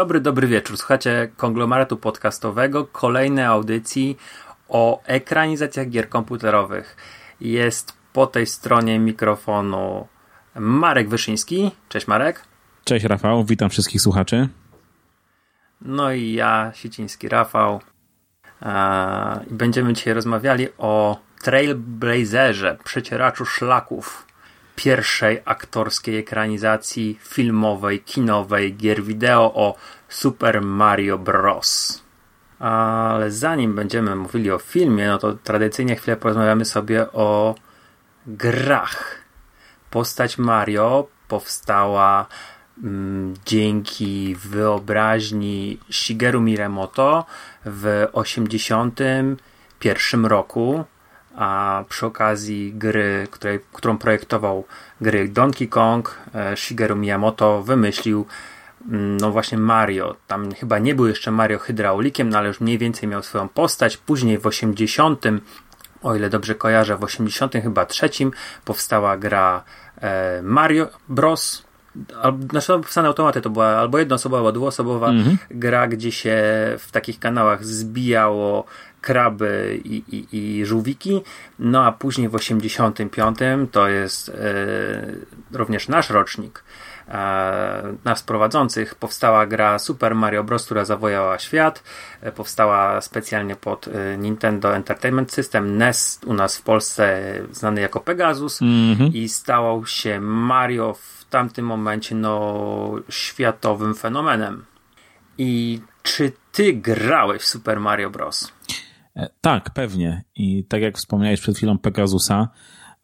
Dobry, dobry wieczór. Słuchacie konglomeratu podcastowego, kolejnej audycji o ekranizacjach gier komputerowych. Jest po tej stronie mikrofonu Marek Wyszyński. Cześć Marek. Cześć Rafał, witam wszystkich słuchaczy. No i ja, Siciński Rafał. Będziemy dzisiaj rozmawiali o Trailblazerze, przecieraczu szlaków pierwszej aktorskiej ekranizacji filmowej, kinowej, gier wideo o Super Mario Bros. Ale zanim będziemy mówili o filmie, no to tradycyjnie chwilę porozmawiamy sobie o grach. Postać Mario powstała mm, dzięki wyobraźni Shigeru Miremoto w 1981 roku a przy okazji gry, której, którą projektował gry Donkey Kong, e, Shigeru Miyamoto wymyślił mm, no właśnie Mario. Tam chyba nie był jeszcze Mario hydraulikiem, no ale już mniej więcej miał swoją postać. Później w 80 o ile dobrze kojarzę, w 80 chyba trzecim powstała gra e, Mario Bros. Albo, znaczy no, automaty to była albo jednoosobowa, albo dwuosobowa mm -hmm. gra, gdzie się w takich kanałach zbijało kraby i, i, i żółwiki. No a później w 85 to jest e, również nasz rocznik. E, nas prowadzących powstała gra Super Mario Bros., która zawojała świat. E, powstała specjalnie pod e, Nintendo Entertainment System, NES u nas w Polsce znany jako Pegasus mm -hmm. i stał się Mario w tamtym momencie no, światowym fenomenem. I czy ty grałeś w Super Mario Bros? E, tak, pewnie. I tak jak wspomniałeś przed chwilą Pegasusa,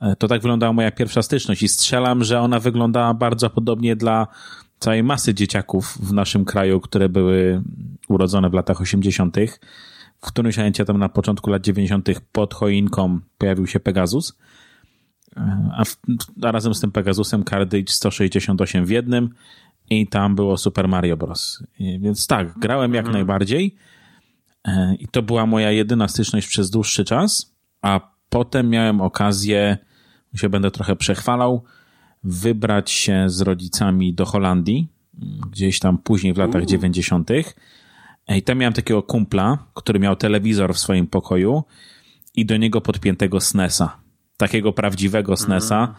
e, to tak wyglądała moja pierwsza styczność i strzelam, że ona wyglądała bardzo podobnie dla całej masy dzieciaków w naszym kraju, które były urodzone w latach 80. W którymś momencie tam na początku lat 90. pod choinką pojawił się Pegasus, e, a, w, a razem z tym Pegasusem Cartridge 168 w jednym i tam było Super Mario Bros. I, więc tak, grałem jak mhm. najbardziej. E, I to była moja jedyna styczność przez dłuższy czas, a potem miałem okazję, się będę trochę przechwalał, wybrać się z rodzicami do Holandii, gdzieś tam później w latach dziewięćdziesiątych. E, I tam miałem takiego kumpla, który miał telewizor w swoim pokoju i do niego podpiętego SNESa. Takiego prawdziwego SNESa.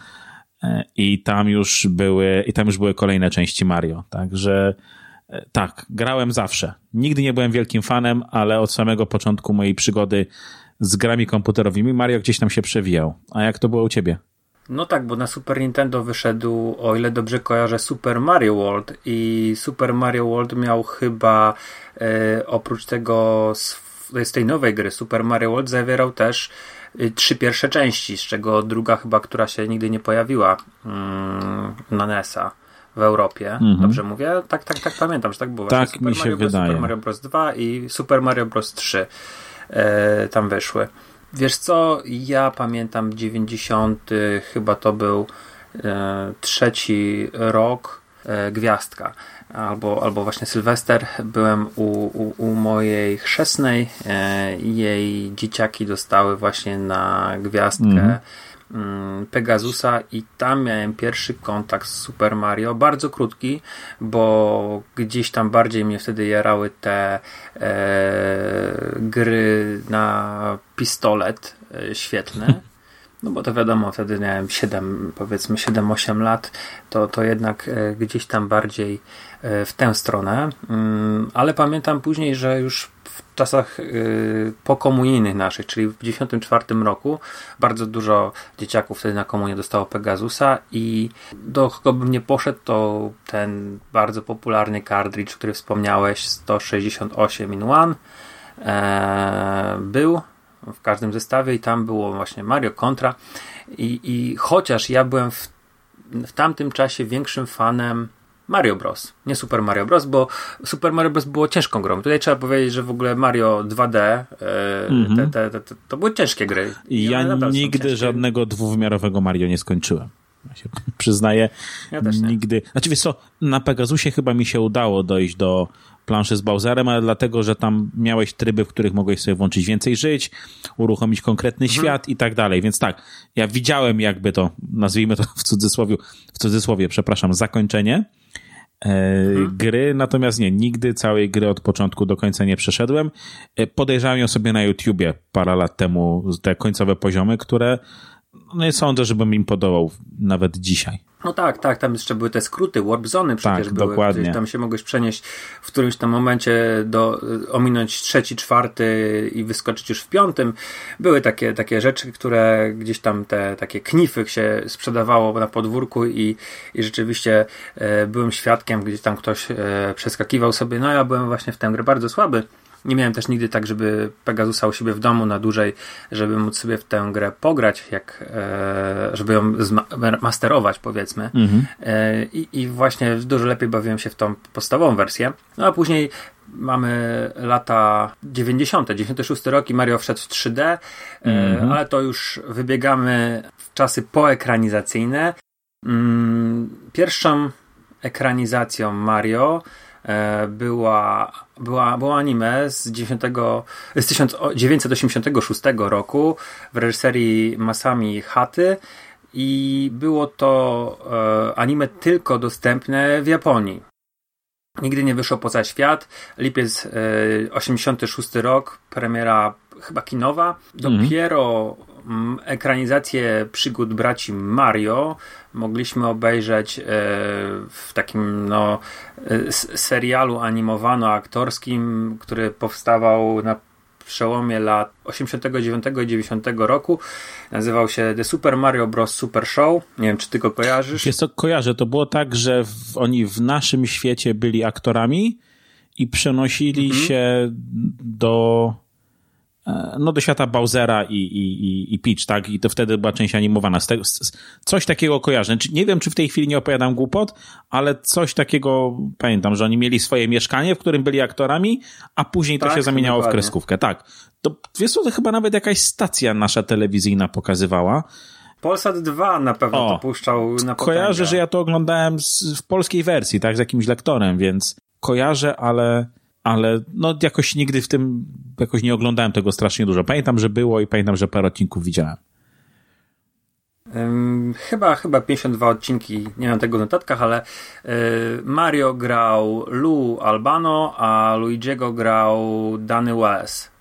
Mm. I tam już były, i tam już były kolejne części Mario. Także E, tak, grałem zawsze. Nigdy nie byłem wielkim fanem, ale od samego początku mojej przygody z grami komputerowymi Mario gdzieś tam się przewijał. A jak to było u ciebie? No tak, bo na Super Nintendo wyszedł, o ile dobrze kojarzę, Super Mario World i Super Mario World miał chyba e, oprócz tego z tej nowej gry Super Mario World zawierał też y, trzy pierwsze części, z czego druga chyba, która się nigdy nie pojawiła mm, na NES-a w Europie. Mhm. Dobrze mówię? Tak, tak, tak pamiętam, że tak było. Tak Super mi się Mario Bros, wydaje. Super Mario Bros. 2 i Super Mario Bros. 3 e, tam wyszły. Wiesz co, ja pamiętam 90 chyba to był e, trzeci rok e, Gwiazdka albo, albo właśnie Sylwester. Byłem u, u, u mojej chrzestnej e, jej dzieciaki dostały właśnie na Gwiazdkę mhm Mm, Pegasusa i tam miałem pierwszy kontakt z Super Mario, bardzo krótki, bo gdzieś tam bardziej mnie wtedy jarały te e, gry na pistolet e, świetne. No bo to wiadomo, wtedy miałem 7, powiedzmy 7-8 lat, to, to jednak e, gdzieś tam bardziej e, w tę stronę. Mm, ale pamiętam później, że już czasach yy, pokomunijnych naszych, czyli w 1994 roku bardzo dużo dzieciaków wtedy na komunie dostało Pegasusa i do kogo bym nie poszedł, to ten bardzo popularny cartridge, który wspomniałeś, 168 in one e, był w każdym zestawie i tam było właśnie Mario Contra. I, i chociaż ja byłem w, w tamtym czasie większym fanem Mario Bros. Nie Super Mario Bros, bo Super Mario Bros było ciężką grą. Tutaj trzeba powiedzieć, że w ogóle Mario 2D e, mm-hmm. te, te, te, to były ciężkie gry. I ja nigdy żadnego dwuwymiarowego Mario nie skończyłem. Ja się przyznaję, ja nigdy. Znaczy wiesz co, na Pegasusie chyba mi się udało dojść do planszy z Bowserem, ale dlatego, że tam miałeś tryby, w których mogłeś sobie włączyć więcej żyć, uruchomić konkretny mhm. świat i tak dalej. Więc tak, ja widziałem jakby to, nazwijmy to w cudzysłowie, w cudzysłowie, przepraszam, zakończenie, mhm. gry, natomiast nie, nigdy całej gry od początku do końca nie przeszedłem. Podejrzałem ją sobie na YouTubie parę lat temu, te końcowe poziomy, które no nie sądzę, żebym im podobał nawet dzisiaj. No tak, tak, tam jeszcze były te skróty, warp zony przecież tak, były, dokładnie. tam się mogłeś przenieść w którymś tam momencie do, ominąć trzeci, czwarty i wyskoczyć już w piątym. Były takie, takie rzeczy, które gdzieś tam te takie knify się sprzedawało na podwórku i, i rzeczywiście e, byłem świadkiem, gdzie tam ktoś e, przeskakiwał sobie, no ja byłem właśnie w tę grę bardzo słaby, nie miałem też nigdy tak, żeby Pegasusa u siebie w domu na dłużej, żeby móc sobie w tę grę pograć, jak, e, żeby ją masterować, powiedzmy. Mhm. E, i, I właśnie dużo lepiej bawiłem się w tą podstawową wersję. No a później mamy lata 90., 96 rok i Mario wszedł w 3D, e, mhm. ale to już wybiegamy w czasy poekranizacyjne. Mm, pierwszą ekranizacją Mario była, była, było anime z, 90, z 1986 roku w reżyserii Masami Haty i było to e, anime tylko dostępne w Japonii. Nigdy nie wyszło poza świat. Lipiec 86 e, rok, premiera chyba kinowa. Mhm. Dopiero mm. ekranizację przygód braci Mario mogliśmy obejrzeć e, w takim no, e, serialu animowano-aktorskim, który powstawał na przełomie lat 89 i 90 roku. Nazywał się The Super Mario Bros. Super Show. Nie wiem, czy ty go kojarzysz? Jest to kojarzę. To było tak, że w, oni w naszym świecie byli aktorami i przenosili mhm. się do no do świata Bowsera i, i, i Peach, tak? I to wtedy była część animowana. Z tego, z, coś takiego kojarzę. Nie wiem, czy w tej chwili nie opowiadam głupot, ale coś takiego pamiętam, że oni mieli swoje mieszkanie, w którym byli aktorami, a później tak, to się zamieniało w kreskówkę. Tak. To wiesz co, to chyba nawet jakaś stacja nasza telewizyjna pokazywała. Polsat 2 na pewno o, to puszczał na Kojarzę, że ja to oglądałem z, w polskiej wersji, tak, z jakimś lektorem, więc kojarzę, ale ale no jakoś nigdy w tym, jakoś nie oglądałem tego strasznie dużo. Pamiętam, że było i pamiętam, że parę odcinków widziałem. Chyba, chyba 52 odcinki, nie mam tego w notatkach, ale y, Mario grał Lu Albano, a Luigiego grał Danny West.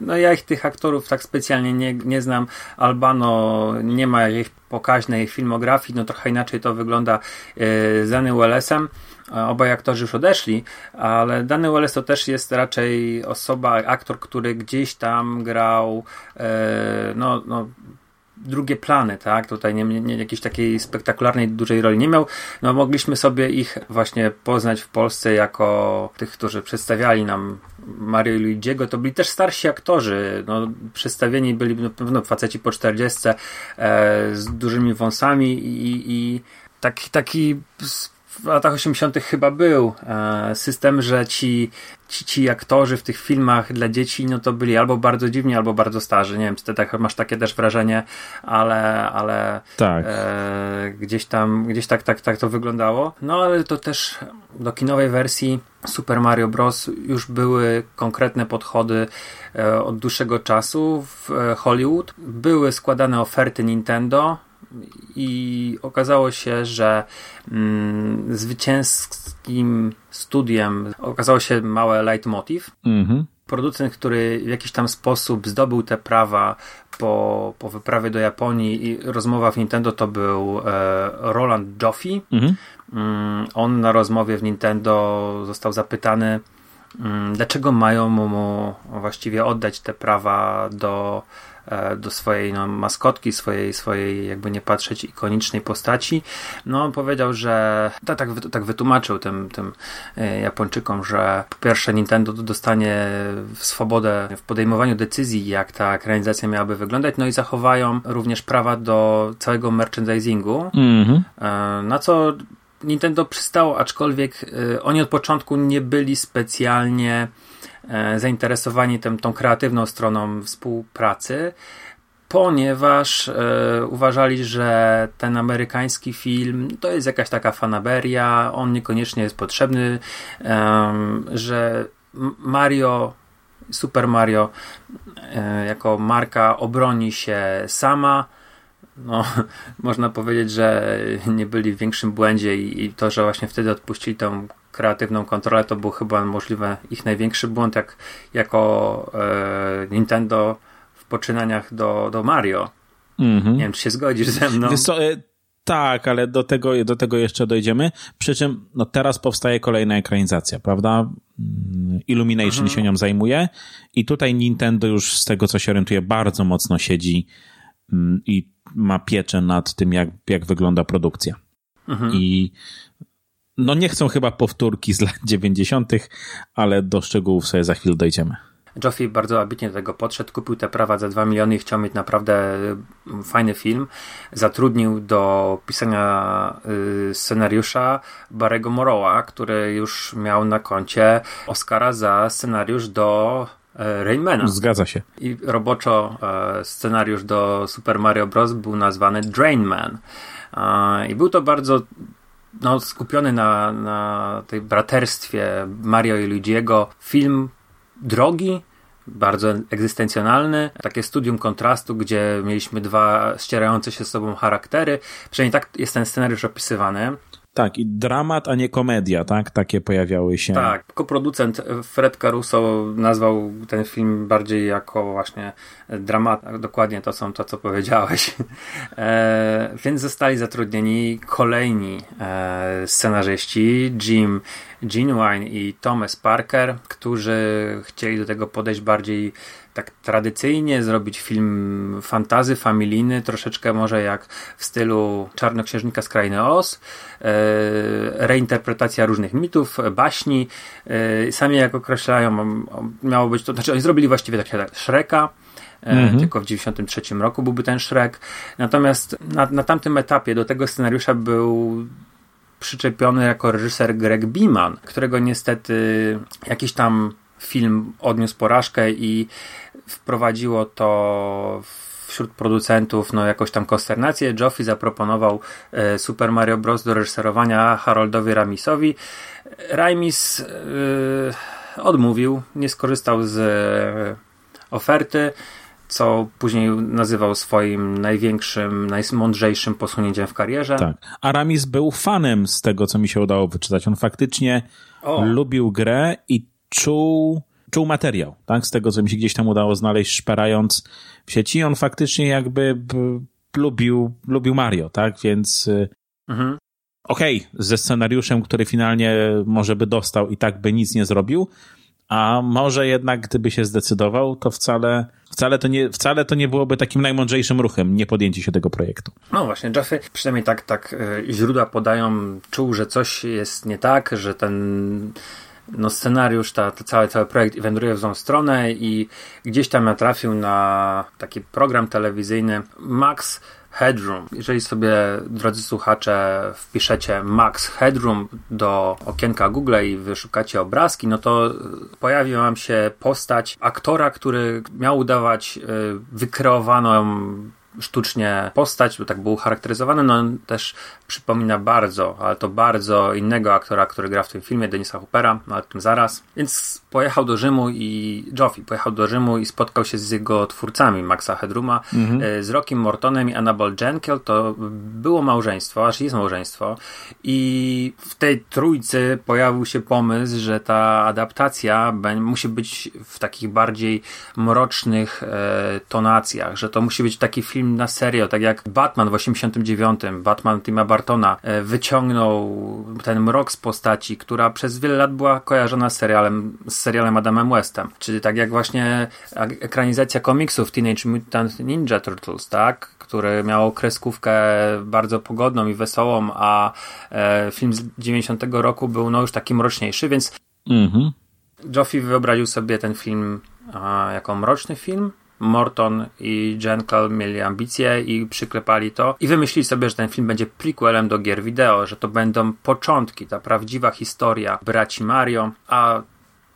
No ja ich tych aktorów tak specjalnie nie, nie znam. Albano nie ma jakiejś pokaźnej filmografii, no trochę inaczej to wygląda z Danny Wellesem. Obaj aktorzy już odeszli, ale Danny Wallace to też jest raczej osoba, aktor, który gdzieś tam grał e, no, no drugie plany, tak? Tutaj nie, nie, jakiejś takiej spektakularnej, dużej roli nie miał. No mogliśmy sobie ich właśnie poznać w Polsce jako tych, którzy przedstawiali nam Mario i Luigiego. To byli też starsi aktorzy. No, przedstawieni byli na pewno faceci po 40 e, z dużymi wąsami i, i taki, taki w latach 80. chyba był e, system, że ci, ci, ci aktorzy w tych filmach dla dzieci, no to byli albo bardzo dziwni, albo bardzo starzy. Nie wiem, czy ty tak, masz takie też wrażenie, ale, ale tak. E, gdzieś tam, gdzieś tak, tak, tak to wyglądało. No ale to też do kinowej wersji Super Mario Bros. już były konkretne podchody e, od dłuższego czasu w Hollywood. Były składane oferty Nintendo, i okazało się, że mm, zwycięskim studiem okazało się małe leitmotiv. Mhm. Producent, który w jakiś tam sposób zdobył te prawa po, po wyprawie do Japonii i rozmowa w Nintendo to był e, Roland Joffe. Mhm. Mm, on na rozmowie w Nintendo został zapytany, mm, dlaczego mają mu właściwie oddać te prawa do do swojej no, maskotki, swojej, swojej jakby nie patrzeć ikonicznej postaci. No on powiedział, że tak, tak, tak wytłumaczył tym, tym e, Japończykom, że po pierwsze Nintendo dostanie swobodę w podejmowaniu decyzji, jak ta ekranizacja miałaby wyglądać, no i zachowają również prawa do całego merchandisingu, mm-hmm. na co Nintendo przystało, aczkolwiek oni od początku nie byli specjalnie E, zainteresowani tym, tą kreatywną stroną współpracy, ponieważ e, uważali, że ten amerykański film to jest jakaś taka fanaberia, on niekoniecznie jest potrzebny, e, że Mario, Super Mario e, jako marka obroni się sama. No, można powiedzieć, że nie byli w większym błędzie i, i to, że właśnie wtedy odpuścili tą kreatywną kontrolę, to był chyba możliwe ich największy błąd, jak jako e, Nintendo w poczynaniach do, do Mario. Mm-hmm. Nie wiem, czy się zgodzisz ze mną. Co, e, tak, ale do tego, do tego jeszcze dojdziemy. Przy czym no teraz powstaje kolejna ekranizacja, prawda? Mm, Illumination mhm. się nią zajmuje i tutaj Nintendo już z tego, co się orientuje, bardzo mocno siedzi mm, i ma pieczę nad tym, jak, jak wygląda produkcja. Mhm. I no nie chcą chyba powtórki z lat 90., ale do szczegółów sobie za chwilę dojdziemy. Joffrey bardzo ambitnie do tego podszedł, kupił te prawa za 2 miliony i chciał mieć naprawdę mm, fajny film. Zatrudnił do pisania y, scenariusza Barego Moroła, który już miał na koncie Oscara za scenariusz do e, Raymana. Zgadza się. I roboczo e, scenariusz do Super Mario Bros. był nazwany Drain Man. I był to bardzo no, skupiony na, na tej braterstwie Mario i Luigiego. Film drogi, bardzo egzystencjonalny, takie studium kontrastu, gdzie mieliśmy dwa ścierające się z sobą charaktery. Przynajmniej tak jest ten scenariusz opisywany. Tak, i dramat, a nie komedia, tak? Takie pojawiały się. Tak, koproducent Fred Caruso nazwał ten film bardziej jako właśnie dramat. Dokładnie to są to, co powiedziałeś. E, więc zostali zatrudnieni kolejni e, scenarzyści, Jim Genuine i Thomas Parker, którzy chcieli do tego podejść bardziej tak tradycyjnie, zrobić film fantazy, familijny, troszeczkę może jak w stylu Czarnoksiężnika z Krainy Oz, e, reinterpretacja różnych mitów, baśni. E, sami jak określają, miało być to, znaczy oni zrobili właściwie tak Shreka, Mm-hmm. Tylko w 93 roku byłby ten Shrek. Natomiast na, na tamtym etapie do tego scenariusza był przyczepiony jako reżyser Greg Beeman, którego niestety jakiś tam film odniósł porażkę i wprowadziło to wśród producentów no, jakąś tam konsternację. Joffrey zaproponował e, Super Mario Bros. do reżyserowania Haroldowi Ramisowi. Ramis e, odmówił, nie skorzystał z e, oferty co później nazywał swoim największym, najmądrzejszym posunięciem w karierze. Tak. Aramis był fanem z tego, co mi się udało wyczytać. On faktycznie o. lubił grę i czuł, czuł materiał, tak? Z tego, co mi się gdzieś tam udało znaleźć, szperając w sieci. On faktycznie jakby lubił, lubił Mario, tak? Więc y, mhm. okej, okay, ze scenariuszem, który finalnie może by dostał i tak by nic nie zrobił, a może jednak gdyby się zdecydował, to wcale, wcale, to nie, wcale to nie byłoby takim najmądrzejszym ruchem, nie podjęcie się tego projektu. No właśnie, Jeffy, przynajmniej tak, tak e, źródła podają, czuł, że coś jest nie tak, że ten no, scenariusz, ta, ta cały, cały projekt wędruje w złą stronę i gdzieś tam natrafił na taki program telewizyjny Max Headroom. Jeżeli sobie, drodzy słuchacze, wpiszecie Max Headroom do okienka Google i wyszukacie obrazki, no to pojawi wam się postać aktora, który miał udawać y, wykreowaną sztucznie postać, bo tak był charakteryzowany, no on też przypomina bardzo, ale to bardzo innego aktora, który gra w tym filmie, Denisa Hoopera, no ale o tym zaraz. Więc pojechał do Rzymu i Joffy pojechał do Rzymu i spotkał się z jego twórcami, Maxa Headruma, mhm. E, z Rockiem Mortonem i Annabelle Jenkel. To było małżeństwo, aż jest małżeństwo. I w tej trójcy pojawił się pomysł, że ta adaptacja musi być w takich bardziej mrocznych e, tonacjach, że to musi być taki film na serio, tak jak Batman w 89, Batman Tima Bartona e, wyciągnął ten mrok z postaci, która przez wiele lat była kojarzona z serialem, z serialem Adamem Westem. Czyli tak jak właśnie ekranizacja komiksów Teenage Mutant Ninja Turtles, tak? Który miał kreskówkę bardzo pogodną i wesołą, a e, film z 90 roku był no już taki mroczniejszy, więc mhm. Joffy wyobraził sobie ten film a, jako mroczny film, Morton i Jenkel mieli ambicje i przyklepali to i wymyślili sobie, że ten film będzie prequelem do gier wideo, że to będą początki, ta prawdziwa historia braci Mario, a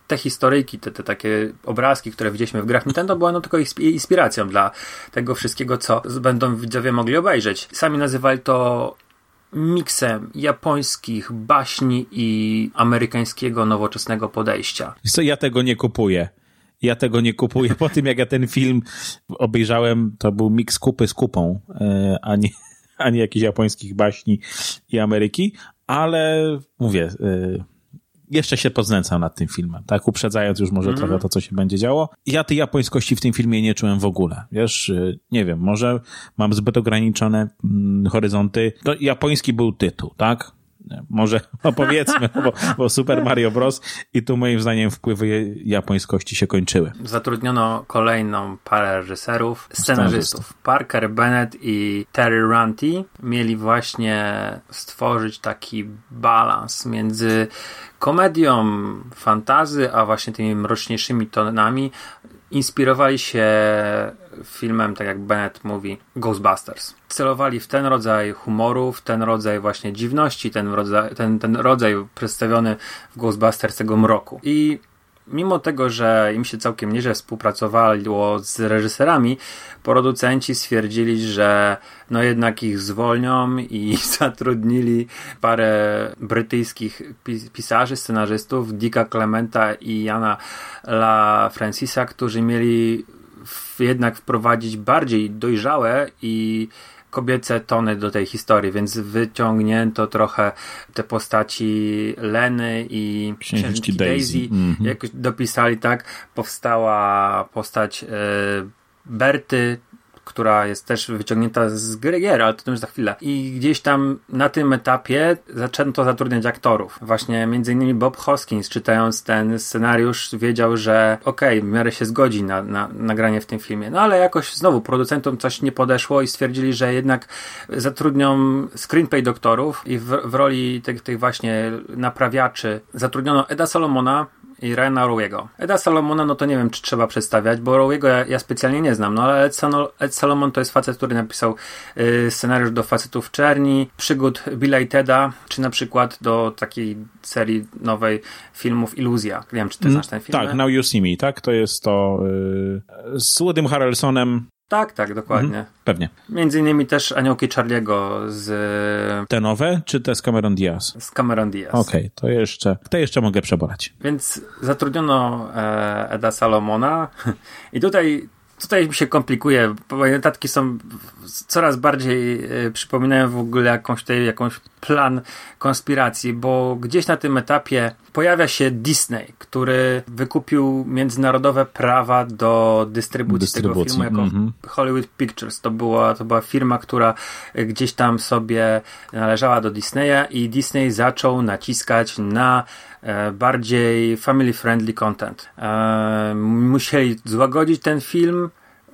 te historyjki, te, te takie obrazki, które widzieliśmy w grach Nintendo, były no tylko inspiracją dla tego wszystkiego, co będą widzowie mogli obejrzeć. Sami nazywali to miksem japońskich baśni i amerykańskiego nowoczesnego podejścia. Co ja tego nie kupuję. Ja tego nie kupuję. Po tym, jak ja ten film obejrzałem, to był miks kupy z kupą, e, a nie, a nie jakichś japońskich baśni i Ameryki, ale mówię, e, jeszcze się poznęcam nad tym filmem, tak? Uprzedzając już może mm. trochę to, co się będzie działo. Ja tej japońskości w tym filmie nie czułem w ogóle. Wiesz, e, nie wiem, może mam zbyt ograniczone mm, horyzonty. To japoński był tytuł, tak? Może opowiedzmy, bo, bo, Super Mario Bros. i tu moim zdaniem wpływy japońskości się kończyły. Zatrudniono kolejną parę reżyserów, scenarzystów. Parker Bennett i Terry Ranty mieli właśnie stworzyć taki balans między komedią fantazy, a właśnie tymi mroczniejszymi tonami inspirowali się filmem, tak jak Bennett mówi, Ghostbusters. Celowali w ten rodzaj humoru, w ten rodzaj właśnie dziwności, ten rodzaj, ten, ten rodzaj przedstawiony w Ghostbusters tego mroku. I mimo tego, że im się całkiem nieźle współpracowało z reżyserami, producenci stwierdzili, że no jednak ich zwolnią i zatrudnili parę brytyjskich pisarzy, scenarzystów, Dicka Clementa i Jana La Francisa, którzy mieli jednak wprowadzić bardziej dojrzałe i kobiece tony do tej historii, więc wyciągnięto trochę te postaci Leny i księżniczki Daisy, Daisy mm -hmm. jakoś dopisali tak, powstała postać y, Berty, która jest też wyciągnięta z gry gier, ale to już za chwilę. I gdzieś tam na tym etapie zaczęto zatrudniać aktorów. Właśnie między innymi Bob Hoskins, czytając ten scenariusz, wiedział, że okej, okay, w miarę się zgodzi na, na nagranie w tym filmie. No ale jakoś znowu producentom coś nie podeszło i stwierdzili, że jednak zatrudnią screenplay doktorów i w, w roli tych, tych właśnie naprawiaczy zatrudniono Eda Solomona, i Ryana Rowiego. Eda Salomona, no to nie wiem, czy trzeba przedstawiać, bo Rowiego ja, ja, specjalnie nie znam, no ale Ed, Ed Salomon to jest facet, który napisał y, scenariusz do Facetów Czerni, przygód Billa i Teda, czy na przykład do takiej serii nowej filmów Iluzja. Nie wiem, czy ty mm, znasz ten film? Tak, Now You See Me, tak? To jest to y, z Woodym Harrelsonem tak, tak, dokładnie. Mhm, pewnie. Między innymi też Aniołki Charliego z... Te nowe, czy te z Cameron Diaz? Z Cameron Diaz. Okej, okay, to jeszcze, to jeszcze mogę przeborać. Więc zatrudniono e, Eda Salomona i tutaj tutaj mi się komplikuje, bo notatki są coraz bardziej y, przypominają w ogóle jakąś tutaj, jakąś plan konspiracji, bo gdzieś na tym etapie pojawia się Disney, który wykupił międzynarodowe prawa do dystrybucji, dystrybucji. tego filmu jako mm -hmm. Hollywood Pictures. To była, to była firma, która gdzieś tam sobie należała do Disneya i Disney zaczął naciskać na e, bardziej family friendly content. E, musieli złagodzić ten film,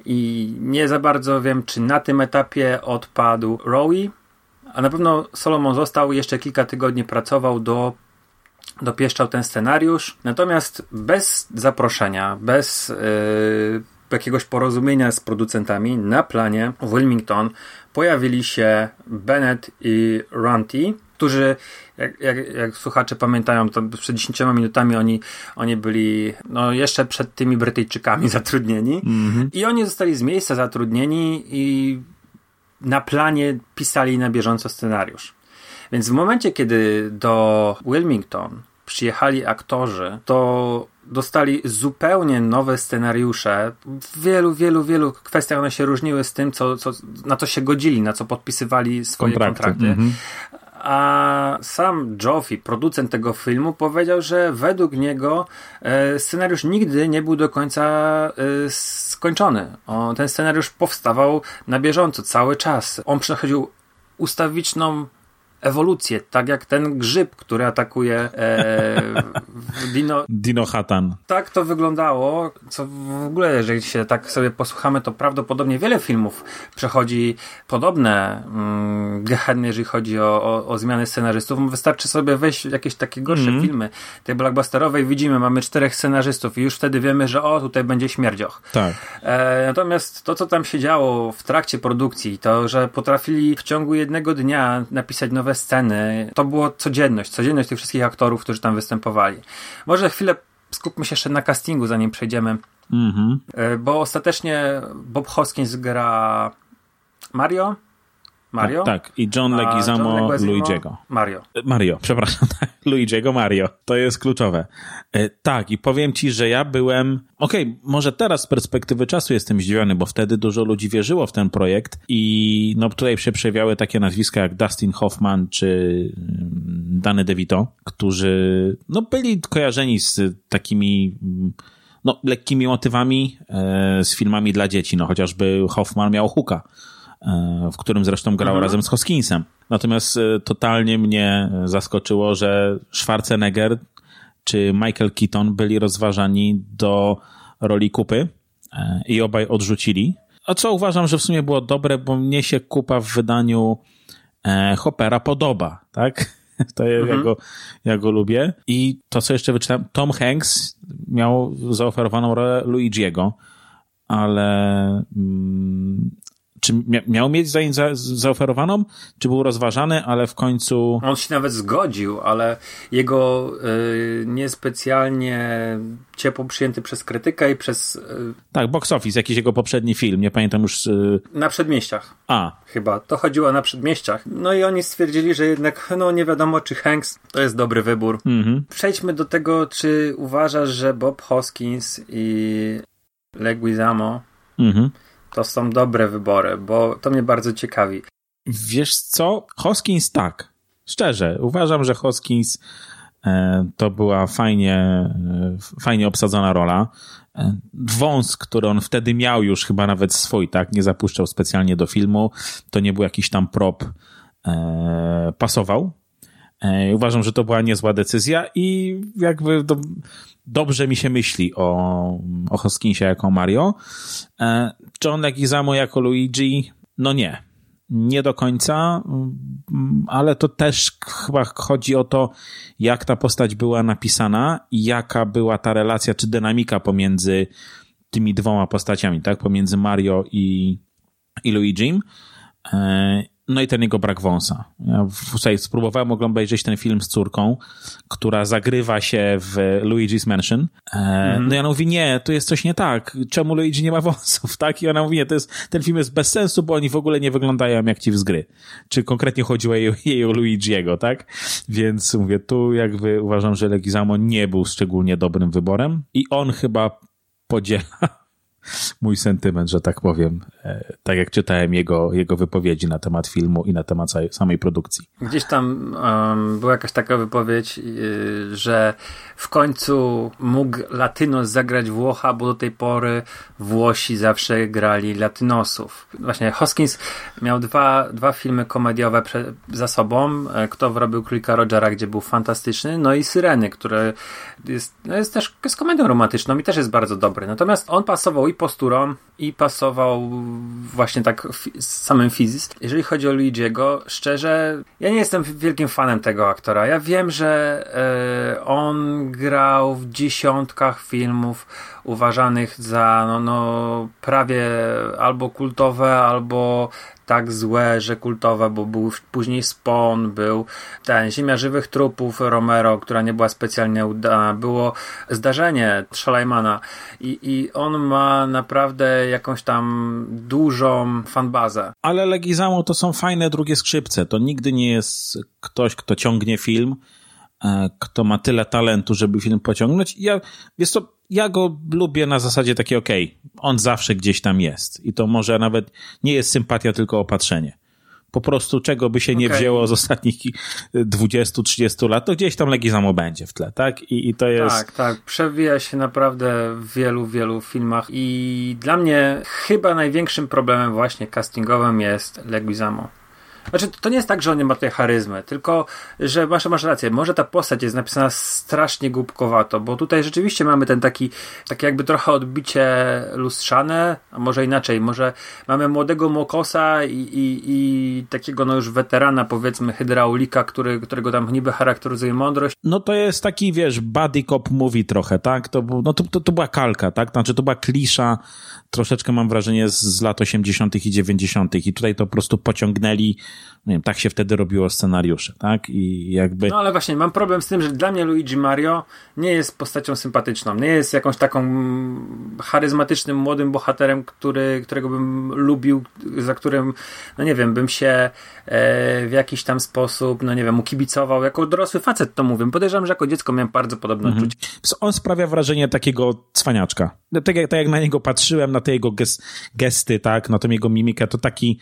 i nie za bardzo wiem, czy na tym etapie odpadł Rowie, a na pewno Solomon został, jeszcze kilka tygodni pracował do dopieszczał ten scenariusz, natomiast bez zaproszenia, bez yy, jakiegoś porozumienia z producentami na planie Wilmington pojawili się Bennett i Ranty, którzy, jak, jak, jak, słuchacze pamiętają, to przed 10 minutami oni, oni byli no, jeszcze przed tymi Brytyjczykami zatrudnieni mm -hmm. i oni zostali z miejsca zatrudnieni i na planie pisali na bieżąco scenariusz. Więc w momencie, kiedy do Wilmington przyjechali aktorzy, to dostali zupełnie nowe scenariusze. W wielu, wielu, wielu kwestiach one się różniły z tym, co, co, na co się godzili, na co podpisywali swoje kontrakty. kontrakty. -hmm. A sam Joffy, producent tego filmu, powiedział, że według niego e, scenariusz nigdy nie był do końca e, skończony. Ten scenariusz powstawał na bieżąco, cały czas. On przechodził ustawiczną ewolucję, tak jak ten grzyb, który atakuje e, Dino... Dino Hatan. Tak to wyglądało, co w ogóle, jeżeli się tak sobie posłuchamy, to prawdopodobnie wiele filmów przechodzi podobne mm, gehenny, jeżeli chodzi o, o, o, zmiany scenarzystów. Wystarczy sobie wejść w jakieś takie gorsze mm. filmy, tej blockbusterowej widzimy, mamy czterech scenarzystów i już wtedy wiemy, że o, tutaj będzie śmierdzioch. Tak. E, natomiast to, co tam się działo w trakcie produkcji, to, że potrafili w ciągu jednego dnia napisać nowe sceny. To było codzienność, codzienność tych wszystkich aktorów, którzy tam występowali. Może chwilę skupmy się jeszcze na castingu, zanim przejdziemy. Mm-hmm. Bo ostatecznie Bob Hoskins gra Mario, Mario? Tak, i John Leguizamo, John Luigiego. Mario. Mario, przepraszam, tak, Luigiego Mario. To jest kluczowe. E, tak, i powiem ci, że ja byłem, okej, okay, może teraz z perspektywy czasu jestem zdziwiony, bo wtedy dużo ludzi wierzyło w ten projekt i no tutaj się przejawiały takie nazwiska jak Dustin Hoffman czy mm, Danny DeVito, którzy no byli kojarzeni z takimi mm, no, lekkimi motywami e, z filmami dla dzieci, no chociażby Hoffman miał Huka E, w którym zresztą grał mhm. razem z Hoskinsem. Natomiast e, totalnie mnie zaskoczyło, że Schwarzenegger czy Michael Keaton byli rozważani do roli kupy e, i obaj odrzucili. A co uważam, że w sumie było dobre, bo mnie się kupa w wydaniu Hoppera podoba, tak? To ja, mhm. go, ja go lubię. I to, co jeszcze wyczytałem, Tom Hanks miał zaoferowaną rolę Luigiego, ale mm, czy miał mieć za, za, zaoferowaną, czy był rozważany, ale w końcu... On się nawet zgodził, ale jego y, niespecjalnie ciepło przyjęty przez krytykę i przez... Y, tak, Box Office, jakiś jego poprzedni film, nie pamiętam już... Y... Na Przedmieściach. A. Chyba. To chodziło na Przedmieściach. No i oni stwierdzili, że jednak no nie wiadomo, czy Hanks to jest dobry wybór. Mhm. Przejdźmy do tego, czy uważasz, że Bob Hoskins i Leguizamo mhm to są dobre wybory, bo to mnie bardzo ciekawi. Wiesz co? Hoskins tak. Szczerze, uważam, że Hoskins e, to była fajnie, e, fajnie obsadzona rola. E, wąs, który on wtedy miał już chyba nawet swój, tak? Nie zapuszczał specjalnie do filmu. To nie był jakiś tam prop. Pasował. Uważam, że to była niezła decyzja i jakby do, dobrze mi się myśli o, o Hoskinsie jako Mario. John Leguizamo jako Luigi, no nie. Nie do końca, ale to też chyba chodzi o to, jak ta postać była napisana i jaka była ta relacja czy dynamika pomiędzy tymi dwoma postaciami, tak? Pomiędzy Mario i, i Luigi. No i ten jego brak wąsa. Ja tutaj spróbowałem obejrzeć ten film z córką, która zagrywa się w Luigi's Mansion. Mm. No i ona mówi, nie, tu jest coś nie tak. Czemu Luigi nie ma wąsów, tak? I ona mówi, nie, to jest, ten film jest bez sensu, bo oni w ogóle nie wyglądają jak ci z gry. Czy konkretnie chodziło jej, jej o Luigiego, tak? Więc mówię, tu jakby uważam, że Leguizamo nie był szczególnie dobrym wyborem i on chyba podziela mój sentyment, że tak powiem, tak jak czytałem jego, jego wypowiedzi na temat filmu i na temat samej produkcji. Gdzieś tam um, była jakaś taka wypowiedź, yy, że w końcu mógł Latynos zagrać Włocha, bo do tej pory Włosi zawsze grali Latynosów. Właśnie Hoskins miał dwa, dwa filmy komediowe prze, za sobą. E, Kto wrobił Królika Rogera, gdzie był fantastyczny, no i Syreny, które jest, no jest też jest komedią romantyczną i też jest bardzo dobry. Natomiast on pasował i posturą, i pasował właśnie tak z samym fizis. Jeżeli chodzi o Luigiego, szczerze, ja nie jestem wielkim fanem tego aktora. Ja wiem, że e, on grał w dziesiątkach filmów uważanych za no, no, prawie albo kultowe, albo tak złe, że kultowe, bo był później Spawn, był ten Ziemia Żywych Trupów Romero, która nie była specjalnie udana, było Zdarzenie Szalajmana i, i on ma naprawdę jakąś tam dużą fanbazę. Ale Legizamo to są fajne drugie skrzypce, to nigdy nie jest ktoś, kto ciągnie film, kto ma tyle talentu, żeby film pociągnąć. Ja, wiesz co, ja go lubię na zasadzie takiej, okej, okay, on zawsze gdzieś tam jest. I to może nawet nie jest sympatia, tylko opatrzenie. Po prostu czego by się nie okay. wzięło z ostatnich 20-30 lat, to gdzieś tam Legizamo będzie w tle, tak? I, I to jest... Tak, tak. Przewija się naprawdę w wielu, wielu filmach i dla mnie chyba największym problemem właśnie castingowym jest Legizamo. Znaczy, to nie jest tak, że on nie ma tutaj charyzmy, tylko, że masz, masz rację, może ta postać jest napisana strasznie głupkowato, bo tutaj rzeczywiście mamy ten taki, takie jakby trochę odbicie lustrzane, a może inaczej, może mamy młodego Mokosa i, i, i takiego no już weterana, powiedzmy, hydraulika, który, którego tam niby charakteryzuje mądrość. No to jest taki, wiesz, buddy cop movie trochę, tak? To, no to, to, to była kalka, tak? Znaczy to była klisza, troszeczkę mam wrażenie z, z lat 80. i 90. i tutaj to po prostu pociągnęli nie wiem, tak się wtedy robiło scenariusze, tak? I jakby... No ale właśnie, mam problem z tym, że dla mnie Luigi Mario nie jest postacią sympatyczną, nie jest jakąś taką charyzmatycznym młodym bohaterem, który, którego bym lubił, za którym, no nie wiem, bym się e, w jakiś tam sposób, no nie wiem, ukibicował. Jako dorosły facet to mówię. Podejrzewam, że jako dziecko miałem bardzo podobne mhm. odczucie. On sprawia wrażenie takiego cwaniaczka. Tak jak, tak jak na niego patrzyłem, na te jego gesty, tak, na tą jego mimikę, to taki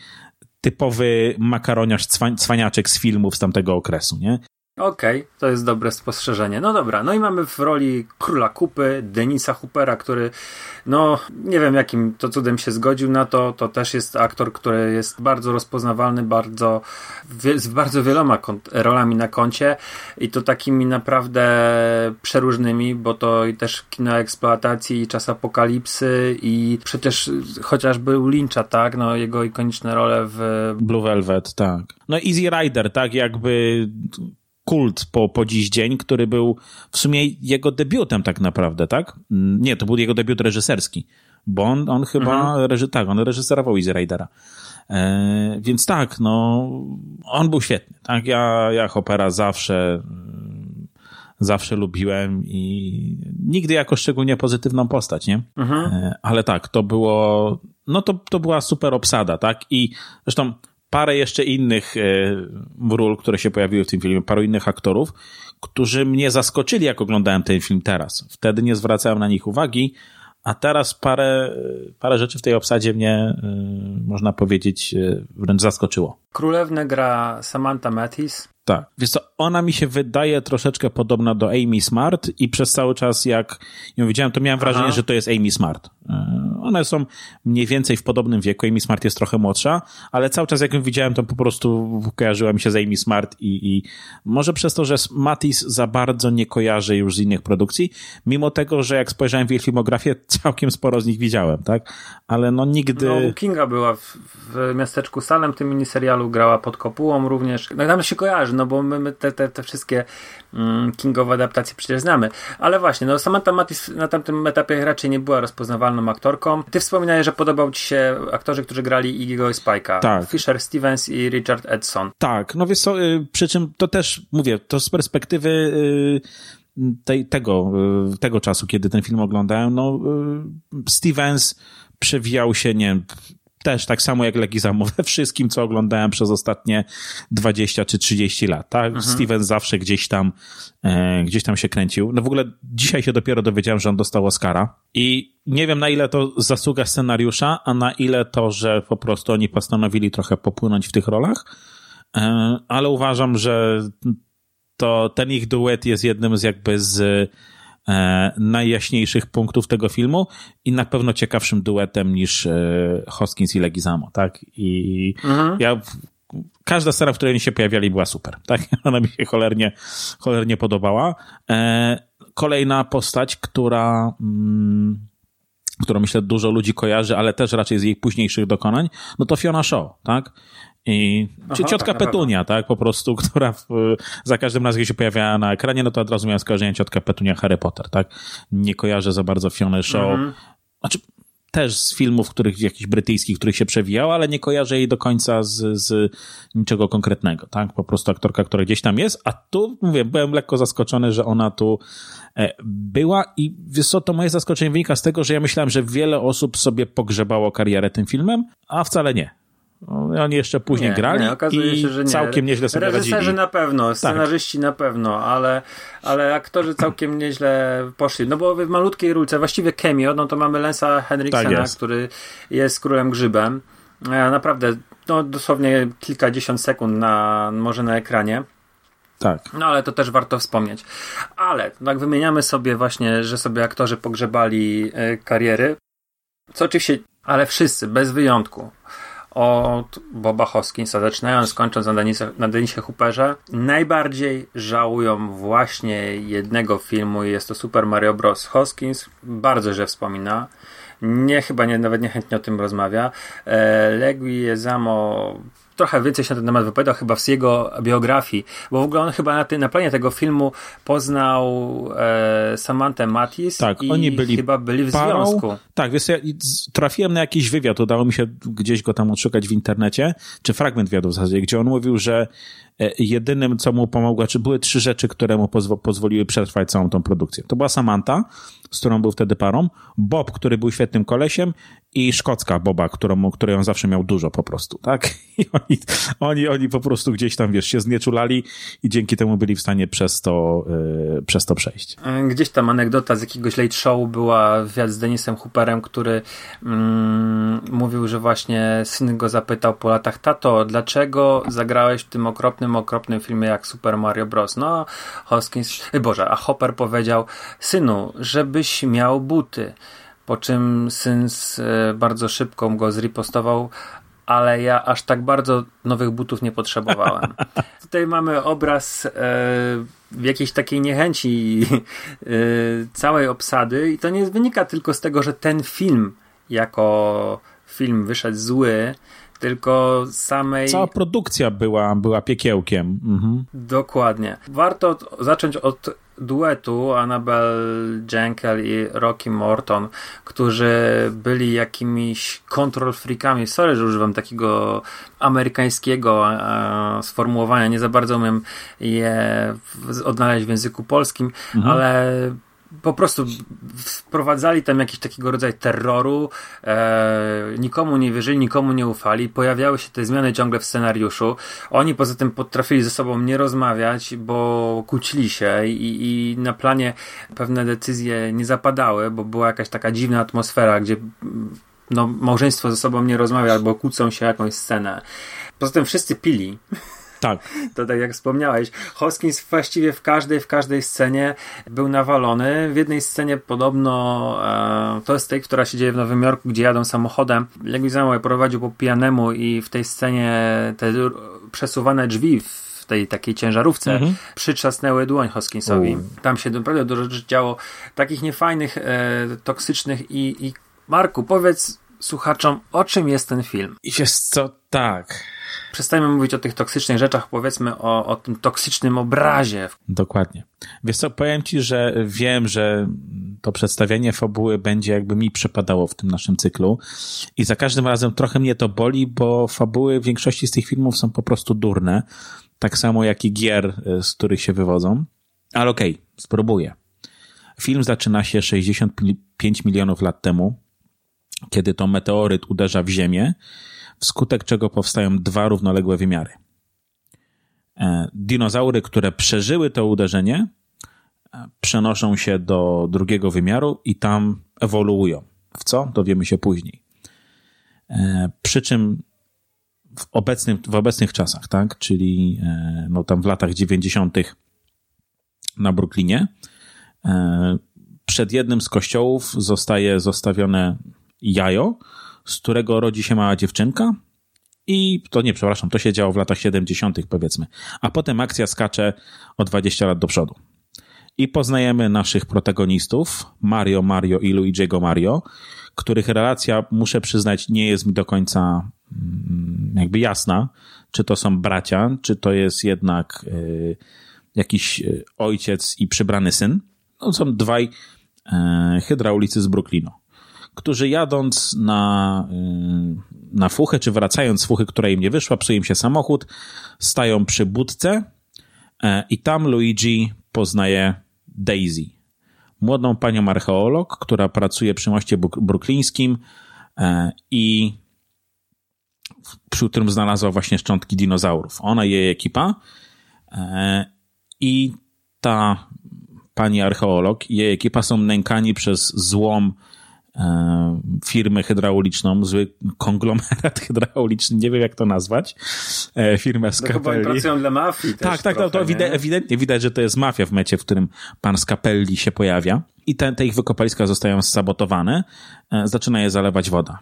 typowy makaroniarz cwaniaczek z filmów z tamtego okresu, nie? Okej, okay, to jest dobre spostrzeżenie. No dobra, no i mamy w roli króla kupy Denisa Hoopera, który, no nie wiem jakim to cudem się zgodził na to. To też jest aktor, który jest bardzo rozpoznawalny, bardzo, z bardzo wieloma rolami na koncie i to takimi naprawdę przeróżnymi, bo to i też kino eksploatacji, i czas apokalipsy, i przecież chociażby Lyncha, tak? No jego ikoniczne role w. Blue Velvet, tak. No Easy Rider, tak? Jakby kult po, po dziś dzień, który był w sumie jego debiutem tak naprawdę, tak? Nie, to był jego debiut reżyserski, bo on, on chyba, mhm. reży, tak, on reżyserował Easy Ridera. E, więc tak, no, on był świetny, tak? Ja, ja Hopera zawsze, zawsze lubiłem i nigdy jako szczególnie pozytywną postać, nie? Mhm. E, ale tak, to było, no to, to była super obsada, tak? I zresztą parę jeszcze innych e, ról, które się pojawiły w tym filmie, paru innych aktorów, którzy mnie zaskoczyli, jak oglądałem ten film teraz. Wtedy nie zwracałem na nich uwagi, a teraz parę, parę rzeczy w tej obsadzie mnie, e, można powiedzieć, e, wręcz zaskoczyło. Królewne gra Samantha Mathis. Tak. Więc to ona mi się wydaje troszeczkę podobna do Amy Smart i przez cały czas jak ją widziałem, to miałem wrażenie, Aha. że to jest Amy Smart. E, one są mniej więcej w podobnym wieku. Amy Smart jest trochę młodsza, ale cały czas jak ją widziałem, to po prostu kojarzyła mi się z Amy Smart i, i może przez to, że Matis za bardzo nie kojarzę już z innych produkcji, mimo tego, że jak spojrzałem w jej filmografię, całkiem sporo z nich widziałem, tak? Ale no nigdy... No, Kinga była w, w Miasteczku Salem, tym miniserialu grała pod kopułą również. No tam się kojarzy, no bo my, my te, te, te wszystkie mm, Kingowe adaptacje przecież znamy. Ale właśnie, no Samantha Matis na tamtym etapie raczej nie była rozpoznawalną aktorką. Ty wspominałeś, że podobał ci się aktorzy, którzy grali Iggy'ego i Spike'a. Tak. Fisher Stevens i Richard Edson. Tak, no wiesz co, y, przy czym to też, mówię, to z perspektywy y, tej, tego, y, tego czasu, kiedy ten film oglądałem, no Stevens przewijał się, nie też tak samo jak Legizamo we wszystkim, co oglądałem przez ostatnie 20 czy 30 lat, tak? Mhm. Steven zawsze gdzieś tam, e, gdzieś tam się kręcił. No w ogóle dzisiaj się dopiero dowiedziałem, że on dostał Oscara i nie wiem na ile to zasługa scenariusza, a na ile to, że po prostu oni postanowili trochę popłynąć w tych rolach, e, ale uważam, że to ten ich duet jest jednym z jakby z najjaśniejszych punktów tego filmu i na pewno ciekawszym duetem niż e, Hoskins i Legizamo, tak? I mhm. ja każda scena, w której oni się pojawiali była super, tak? Ona mi się cholernie, cholernie podobała. E, kolejna postać, która mm, którą myślę dużo ludzi kojarzy, ale też raczej z jej późniejszych dokonań, no to Fiona Shaw, tak? I, Aha, ciotka tak, Petunia, tak, po prostu, która w, za każdym razem, kiedy się pojawiała na ekranie, no to od razu miałem skojarzenie ciotka Petunia Harry Potter, tak? Nie kojarzę za bardzo Fiona Show. Mhm. Znaczy, też z filmów, których, jakichś brytyjskich, których się przewijała, ale nie kojarzę jej do końca z, z niczego konkretnego, tak? Po prostu aktorka, która gdzieś tam jest, a tu, mówię, byłem lekko zaskoczony, że ona tu e, była i wiesz co, to moje zaskoczenie wynika z tego, że ja myślałem, że wiele osób sobie pogrzebało karierę tym filmem, a wcale nie no, oni jeszcze później nie, grali nie, okazuje i się, że nie. całkiem nieźle sobie Reżyserzy radzili. na pewno, tak. scenarzyści tak. na pewno, ale, ale aktorzy całkiem nieźle poszli. No bo w malutkiej rulce, właściwie cameo, no to mamy Lensa Henriksena, tak który jest królem grzybem. E, naprawdę, no dosłownie kilkadziesiąt sekund na, może na ekranie. Tak. No ale to też warto wspomnieć. Ale tak wymieniamy sobie właśnie, że sobie aktorzy pogrzebali e, kariery. Co oczywiście, ale wszyscy, bez wyjątku od Boba Hoskinsa, zaczynając, kończąc na Denisie, na Denisie Hooperze, najbardziej żałują właśnie jednego filmu i jest to Super Mario Bros. Hoskins bardzo źle wspomina. Nie, chyba nie, nawet niechętnie o tym rozmawia. E, Leguizamo trochę więcej się na ten temat wypowiadał chyba w jego biografii, bo w ogóle on chyba na, ty, na planie tego filmu poznał e, Samantę Matis tak, i oni byli chyba byli w parą. związku. Tak, wiesz, ja trafiłem na jakiś wywiad, udało mi się gdzieś go tam odszukać w internecie, czy fragment wywiadu w zasadzie, gdzie on mówił, że jedynym, co mu pomogło, czy były trzy rzeczy, które mu pozwo pozwoliły przetrwać całą tą produkcję. To była Samantha, z którą był wtedy parą, Bob, który był świetnym kolesiem i szkocka Boba, którą, której on zawsze miał dużo po prostu, tak? I oni, oni, oni po prostu gdzieś tam, wiesz, się znieczulali i dzięki temu byli w stanie przez to, yy, przez to przejść. Gdzieś tam anegdota z jakiegoś late show była wywiad z Denisem Hooperem, który mm, mówił, że właśnie syn go zapytał po latach, tato, dlaczego zagrałeś w tym okropnym, okropnym filmie jak Super Mario Bros. No, Hoskins, Boże, a Hopper powiedział, synu, żebyś miał buty. Po czym syn bardzo szybko go zripostował, ale ja aż tak bardzo nowych butów nie potrzebowałem. Tutaj mamy obraz e, jakiejś takiej niechęci e, całej obsady i to nie wynika tylko z tego, że ten film jako film wyszedł zły, tylko samej... Cała produkcja była, była piekiełkiem. Mhm. Dokładnie. Warto zacząć od duetu Annabelle Jankel i Rocky Morton, którzy byli jakimiś control freakami. Sorry, że używam takiego amerykańskiego e, sformułowania. Nie za bardzo umiem je odnaleźć w języku polskim, mhm. ale po prostu wprowadzali tam jakiś takiego rodzaju terroru, e, nikomu nie wierzyli, nikomu nie ufali, pojawiały się te zmiany ciągle w scenariuszu. Oni poza tym potrafili ze sobą nie rozmawiać, bo kłócili się i, i na planie pewne decyzje nie zapadały, bo była jakaś taka dziwna atmosfera, gdzie no, małżeństwo ze sobą nie rozmawia albo kłócą się jakąś scenę. Poza tym wszyscy pili. Tak. To tak jak wspomniałeś, Hoskins właściwie w każdej, w każdej scenie był nawalony. W jednej scenie podobno e, to jest tej, która się dzieje w Nowym Jorku, gdzie jadą samochodem. Jakbyś znał, prowadził po pijanemu i w tej scenie te przesuwane drzwi w tej takiej ciężarówce mhm. przytrzasnęły dłoń Hoskinsowi. U. Tam się naprawdę dużo rzeczy działo takich niefajnych, e, toksycznych i, i Marku, powiedz słuchaczom, o czym jest ten film? I wiesz co, tak przestajmy mówić o tych toksycznych rzeczach, powiedzmy o, o tym toksycznym obrazie. Dokładnie. Wiesz co, powiem ci, że wiem, że to przedstawienie fabuły będzie jakby mi przepadało w tym naszym cyklu i za każdym razem trochę mnie to boli, bo fabuły w większości z tych filmów są po prostu durne, tak samo jak i gier, y, z których się wywodzą. Ale okej, okay, spróbuję. Film zaczyna się 65 milionów lat temu, kiedy to meteoryt uderza w Ziemię wskutek czego powstają dwa równoległe wymiary. E, dinozaury, które przeżyły to uderzenie, e, przenoszą się do drugiego wymiaru i tam ewoluują. W co? Dowiemy się później. E, przy czym w, obecnym, w obecnych czasach, tak, czyli no tam w latach 90. na Brooklynie, przed jednym z kościołów zostaje zostawione jajo, z którego rodzi się mała dziewczynka. I to nie, przepraszam, to się działo w latach 70., powiedzmy. A potem akcja skacze o 20 lat do przodu. I poznajemy naszych protagonistów, Mario, Mario i Luigi'ego Mario, których relacja, muszę przyznać, nie jest mi do końca mm, jakby jasna, czy to są bracia, czy to jest jednak y, jakiś y, ojciec i przybrany syn. No, są dwaj y, hydraulicy z Brooklynu którzy jadąc na, y, na fuchę, czy wracając z fuchy, która im nie wyszła, psuje im się samochód, stają przy budce e, i tam Luigi poznaje Daisy, młodą panią archeolog, która pracuje przy moście bruklińskim e, i przy którym znalazła właśnie szczątki dinozaurów. Ona i jej ekipa e, i ta pani archeolog i jej ekipa są nękani przez złom firmę hydrauliczną, zły konglomerat hydrauliczny, nie wiem jak to nazwać, e, firmę Scapelli. No pracują dla mafii Tak, tak, trochę, to, to ewidentnie widać, że to jest mafia w mecie, w którym pan Scapelli się pojawia. I te, te ich wykopaliska zostają sabotowane, e, zaczyna je zalewać woda.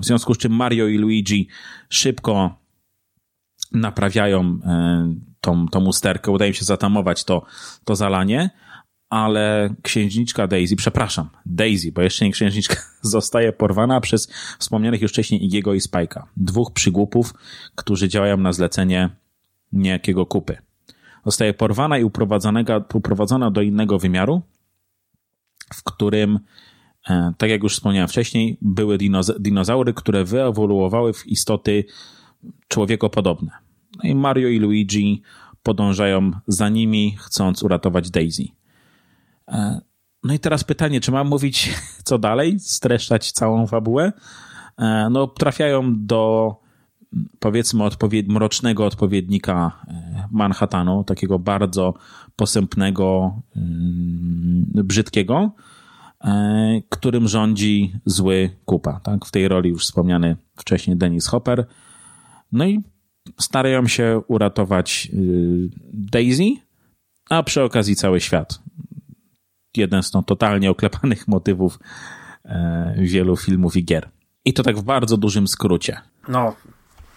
W związku z czym Mario i Luigi szybko naprawiają tą, tą usterkę, udaje im się zatamować to, to zalanie, ale księżniczka Daisy, przepraszam, Daisy, bo jeszcze nie księżniczka, zostaje porwana przez wspomnianych już wcześniej Igiego i Spike'a, dwóch przygłupów, którzy działają na zlecenie niejakiego kupy. Zostaje porwana i uprowadzona do innego wymiaru, w którym, e, tak jak już wspomniałem wcześniej, były dinozaury, które wyewoluowały w istoty człowiekopodobne. No i Mario i Luigi podążają za nimi, chcąc uratować Daisy. E, no i teraz pytanie, czy mam mówić co dalej, streszczać całą fabułę? E, no, trafiają do powiedzmy mrocznego odpowiednika e, Manhattanu, takiego bardzo posępnego, mm, brzydkiego, którym rządzi zły kupa. Tak? W tej roli już wspomniany wcześniej Dennis Hopper. No i starają się uratować y, Daisy, a przy okazji cały świat jeden z no, totalnie oklepanych motywów e, wielu filmów i gier. I to tak w bardzo dużym skrócie. No,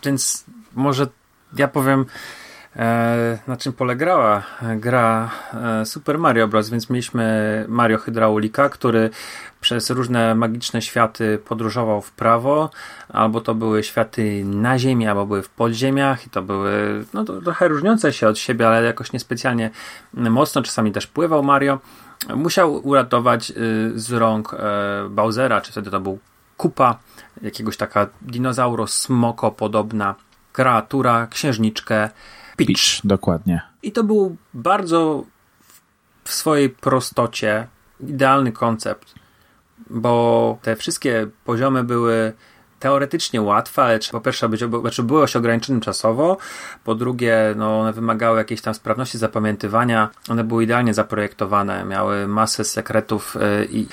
więc może ja powiem, e, na czym polegała gra e, Super Mario Bros. Więc mieliśmy Mario Hydraulika, który przez różne magiczne światy podróżował w prawo, albo to były światy na ziemi, albo były w podziemiach i to były no, trochę różniące się od siebie, ale jakoś niespecjalnie mocno. Czasami też pływał Mario musiał uratować y, z rąk e, Bowsera, czy wtedy to był Kupa, jakiegoś taka dinozauro smoko podobna kreatura, księżniczkę Peach. Peach. Dokładnie. I to był bardzo w swojej prostocie idealny koncept, bo te wszystkie poziomy były teoretycznie łatwe, ale po pierwsze być, znaczy były ograniczone czasowo, po drugie no, one wymagały jakiejś tam sprawności zapamiętywania, one były idealnie zaprojektowane, miały masę sekretów y, i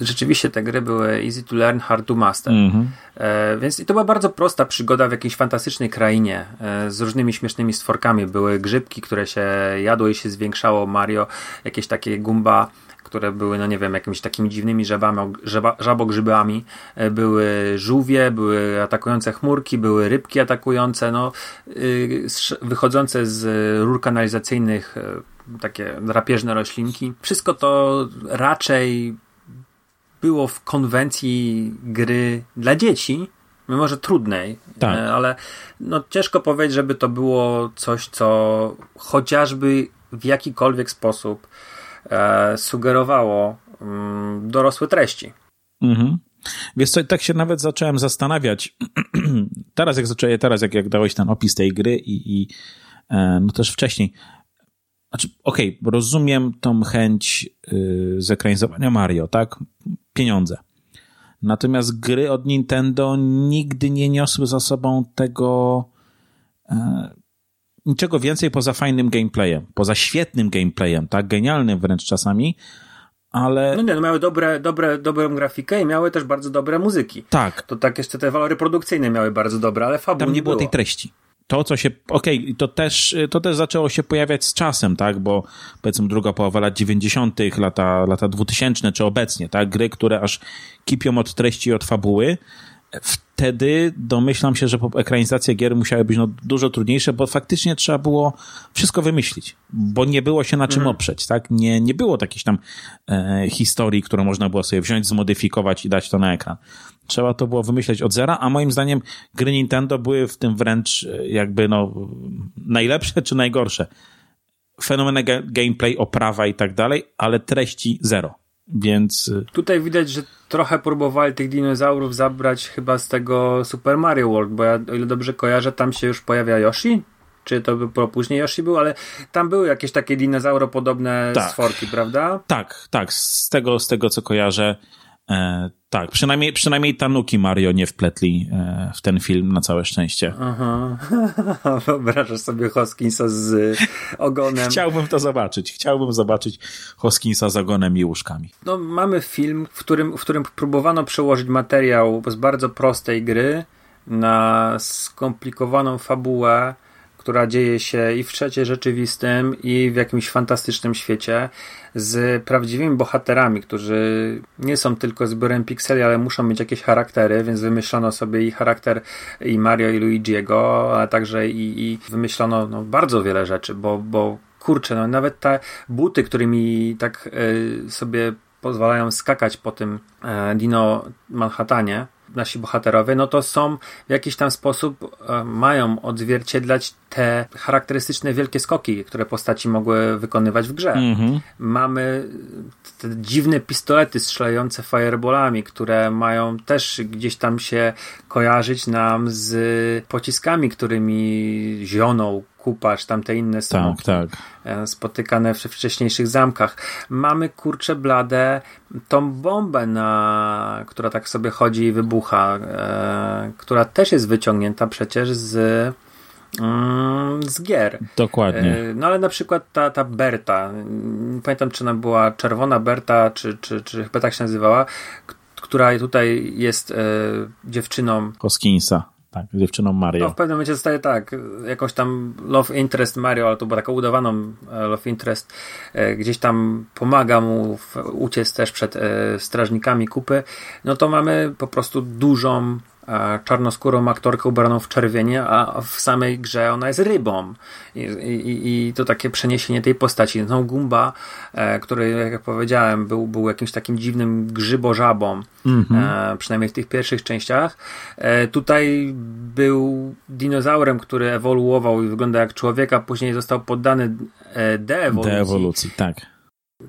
rzeczywiście te gry były easy to learn, hard to master. Mm-hmm. E, więc to była bardzo prosta przygoda w jakiejś fantastycznej krainie e, z różnymi śmiesznymi stworkami. Były grzybki, które się jadło i się zwiększało. Mario, jakieś takie gumba które były, no nie wiem, jakimiś takimi dziwnymi żabami, żaba, żabogrzybami. E, były żółwie, były atakujące chmurki, były rybki atakujące, no, y, wychodzące z rur kanalizacyjnych e, takie drapieżne roślinki. Wszystko to raczej było w konwencji gry dla dzieci, mimo że trudnej, tak. E, ale no, ciężko powiedzieć, żeby to było coś, co chociażby w jakikolwiek sposób sugerowało mm, dorosłe treści. Mhm. Wiesz co, tak się nawet zacząłem zastanawiać, teraz jak zacząłem, teraz jak, jak dałeś ten opis tej gry i, i e, no też wcześniej, znaczy, okej, okay, rozumiem tą chęć y, zekranizowania Mario, tak? Pieniądze. Natomiast gry od Nintendo nigdy nie niosły za sobą tego e, niczego więcej poza fajnym gameplayem, poza świetnym gameplayem, tak, genialnym wręcz czasami, ale... No nie, no miały dobre, dobre, dobrą grafikę i miały też bardzo dobre muzyki. Tak. To tak jeszcze te walory produkcyjne miały bardzo dobre, ale fabuły Tam nie było, było tej treści to, co się, okej, okay, to też, to też zaczęło się pojawiać z czasem, tak, bo powiedzmy druga połowa lat 90., lata, lata 2000 czy obecnie, tak, gry, które aż kipią od treści i od fabuły, wtedy domyślam się, że ekranizacje gier musiały być no, dużo trudniejsze, bo faktycznie trzeba było wszystko wymyślić, bo nie było się na czym mhm. oprzeć, tak? Nie, nie było takiej tam e, historii, którą można było sobie wziąć, zmodyfikować i dać to na ekran. Trzeba to było wymyśleć od zera, a moim zdaniem gry Nintendo były w tym wręcz e, jakby no najlepsze czy najgorsze. Fenomenalny gameplay, oprawa i tak dalej, ale treści zero. Więc. Y, Tutaj widać, że trochę próbowali tych dinozaurów zabrać chyba z tego Super Mario World, bo ja, o ile dobrze kojarzę, tam się już pojawia Yoshi. Czy to by później Yoshi był, ale tam były jakieś takie dinozauropodobne tak. stworki, prawda? Tak, tak. Z tego, z tego co kojarzę, E, tak, przynajmniej, przynajmniej Tanuki Mario nie wpletli e, w ten film na całe szczęście. Aha. Wyobrażasz sobie Hoskinsa z ogonem. Chciałbym to zobaczyć. Chciałbym zobaczyć Hoskinsa z ogonem i łóżkami. No, mamy film, w którym, w którym próbowano przełożyć materiał z bardzo prostej gry na skomplikowaną fabułę, która dzieje się i w trzecie rzeczywistym, i w jakimś fantastycznym świecie z prawdziwymi bohaterami, którzy nie są tylko zbiorem pikseli, ale muszą mieć jakieś charaktery, więc wymyślono sobie i charakter i Mario i Luigiego, ale także i, i wymyślono no, bardzo wiele rzeczy, bo, bo kurczę, no nawet te buty, którymi tak y, sobie pozwalają skakać po tym e, Dino Manhattanie, nasi bohaterowie, no to są w jakiś tam sposób e, mają odzwierciedlać te charakterystyczne wielkie skoki, które postaci mogły wykonywać w grze. Mm-hmm. Mamy te dziwne pistolety strzelające fireballami, które mają też gdzieś tam się kojarzyć nam z pociskami, którymi zioną kupa, czy tamte inne są tak, tak. E, spotykane w wcześniejszych zamkach. Mamy kurcze blade tą bombę, na, która tak sobie chodzi i wybucha, e, która też jest wyciągnięta przecież z mm, z gier. Dokładnie. E, no ale na przykład ta, ta Berta, nie pamiętam czy ona była czerwona Berta, czy, czy, czy chyba tak się nazywała, która tutaj jest e, dziewczyną Hoskinsa. Tak, dziewczyną Mario. No, w pewnym momencie zostaje tak, jakąś tam love interest Mario, ale to była taka udawaną e, love interest, e, gdzieś tam pomaga mu uciec też przed e, strażnikami kupy, no to mamy po prostu dużą czarnoskórą aktorkę ubraną w czerwienie, a w samej grze ona jest rybą. I, i, i to takie przeniesienie tej postaci. No, Gumba, e, który, jak powiedziałem, był, był jakimś takim dziwnym grzybożabą, -hmm. e, przynajmniej w tych pierwszych częściach. E, tutaj był dinozaurem, który ewoluował i wygląda jak człowiek, a później został poddany e, deewolucji. Deewolucji, tak.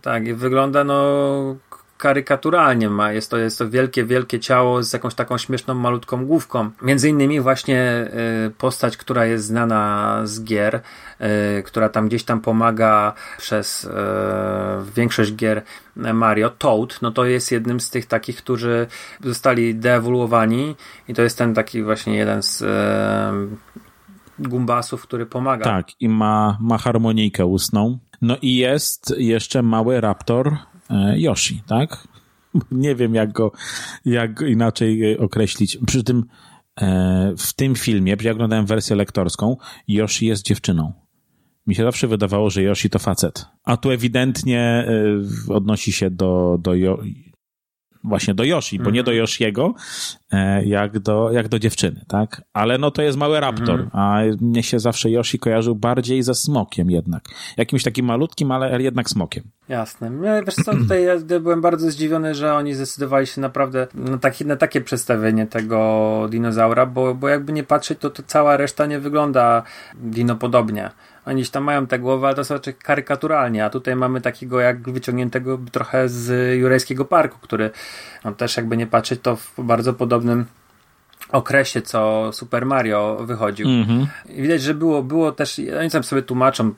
Tak, i wygląda no karykaturalnie ma. Jest to, jest to wielkie, wielkie ciało z jakąś taką śmieszną, malutką główką. Między innymi właśnie y, postać, która jest znana z gier, y, która tam gdzieś tam pomaga przez y, większość gier Mario, Toad, no to jest jednym z tych takich, którzy zostali deewoluowani i to jest ten taki właśnie jeden z gumbasów, który pomaga. Tak, i ma, ma harmonijkę ustną. No i jest jeszcze mały raptor, Yoshi, tak? Nie wiem, jak go, jak go inaczej e, określić. Przy tym e, w tym filmie, ja oglądałem wersję lektorską, Yoshi jest dziewczyną. Mi się zawsze wydawało, że Yoshi to facet. A tu ewidentnie odnosi się do, do, właśnie do Yoshi, bo nie do mhm. Yoshiego, e, jak do, jak do dziewczyny, tak? Ale no to jest mały raptor, mhm. a mnie się zawsze Yoshi kojarzył bardziej ze smokiem jednak. Jakimś takim malutkim, ale jednak smokiem. Jasne. Ja, wiesz co, tutaj ja byłem bardzo zdziwiony, że oni zdecydowali się naprawdę na, taki, na takie przedstawienie tego dinozaura, bo, bo jakby nie patrzeć, to, to cała reszta nie wygląda dinopodobnie. Oni tam mają te głowy, ale to są raczej karykaturalnie, a tutaj mamy takiego jak wyciągniętego trochę z Jurejskiego Parku, który no, też jakby nie patrzeć, to w bardzo podobnym okresie, co Super Mario wychodził. Mm -hmm. Widać, że było, było też, oni tam sobie tłumaczą,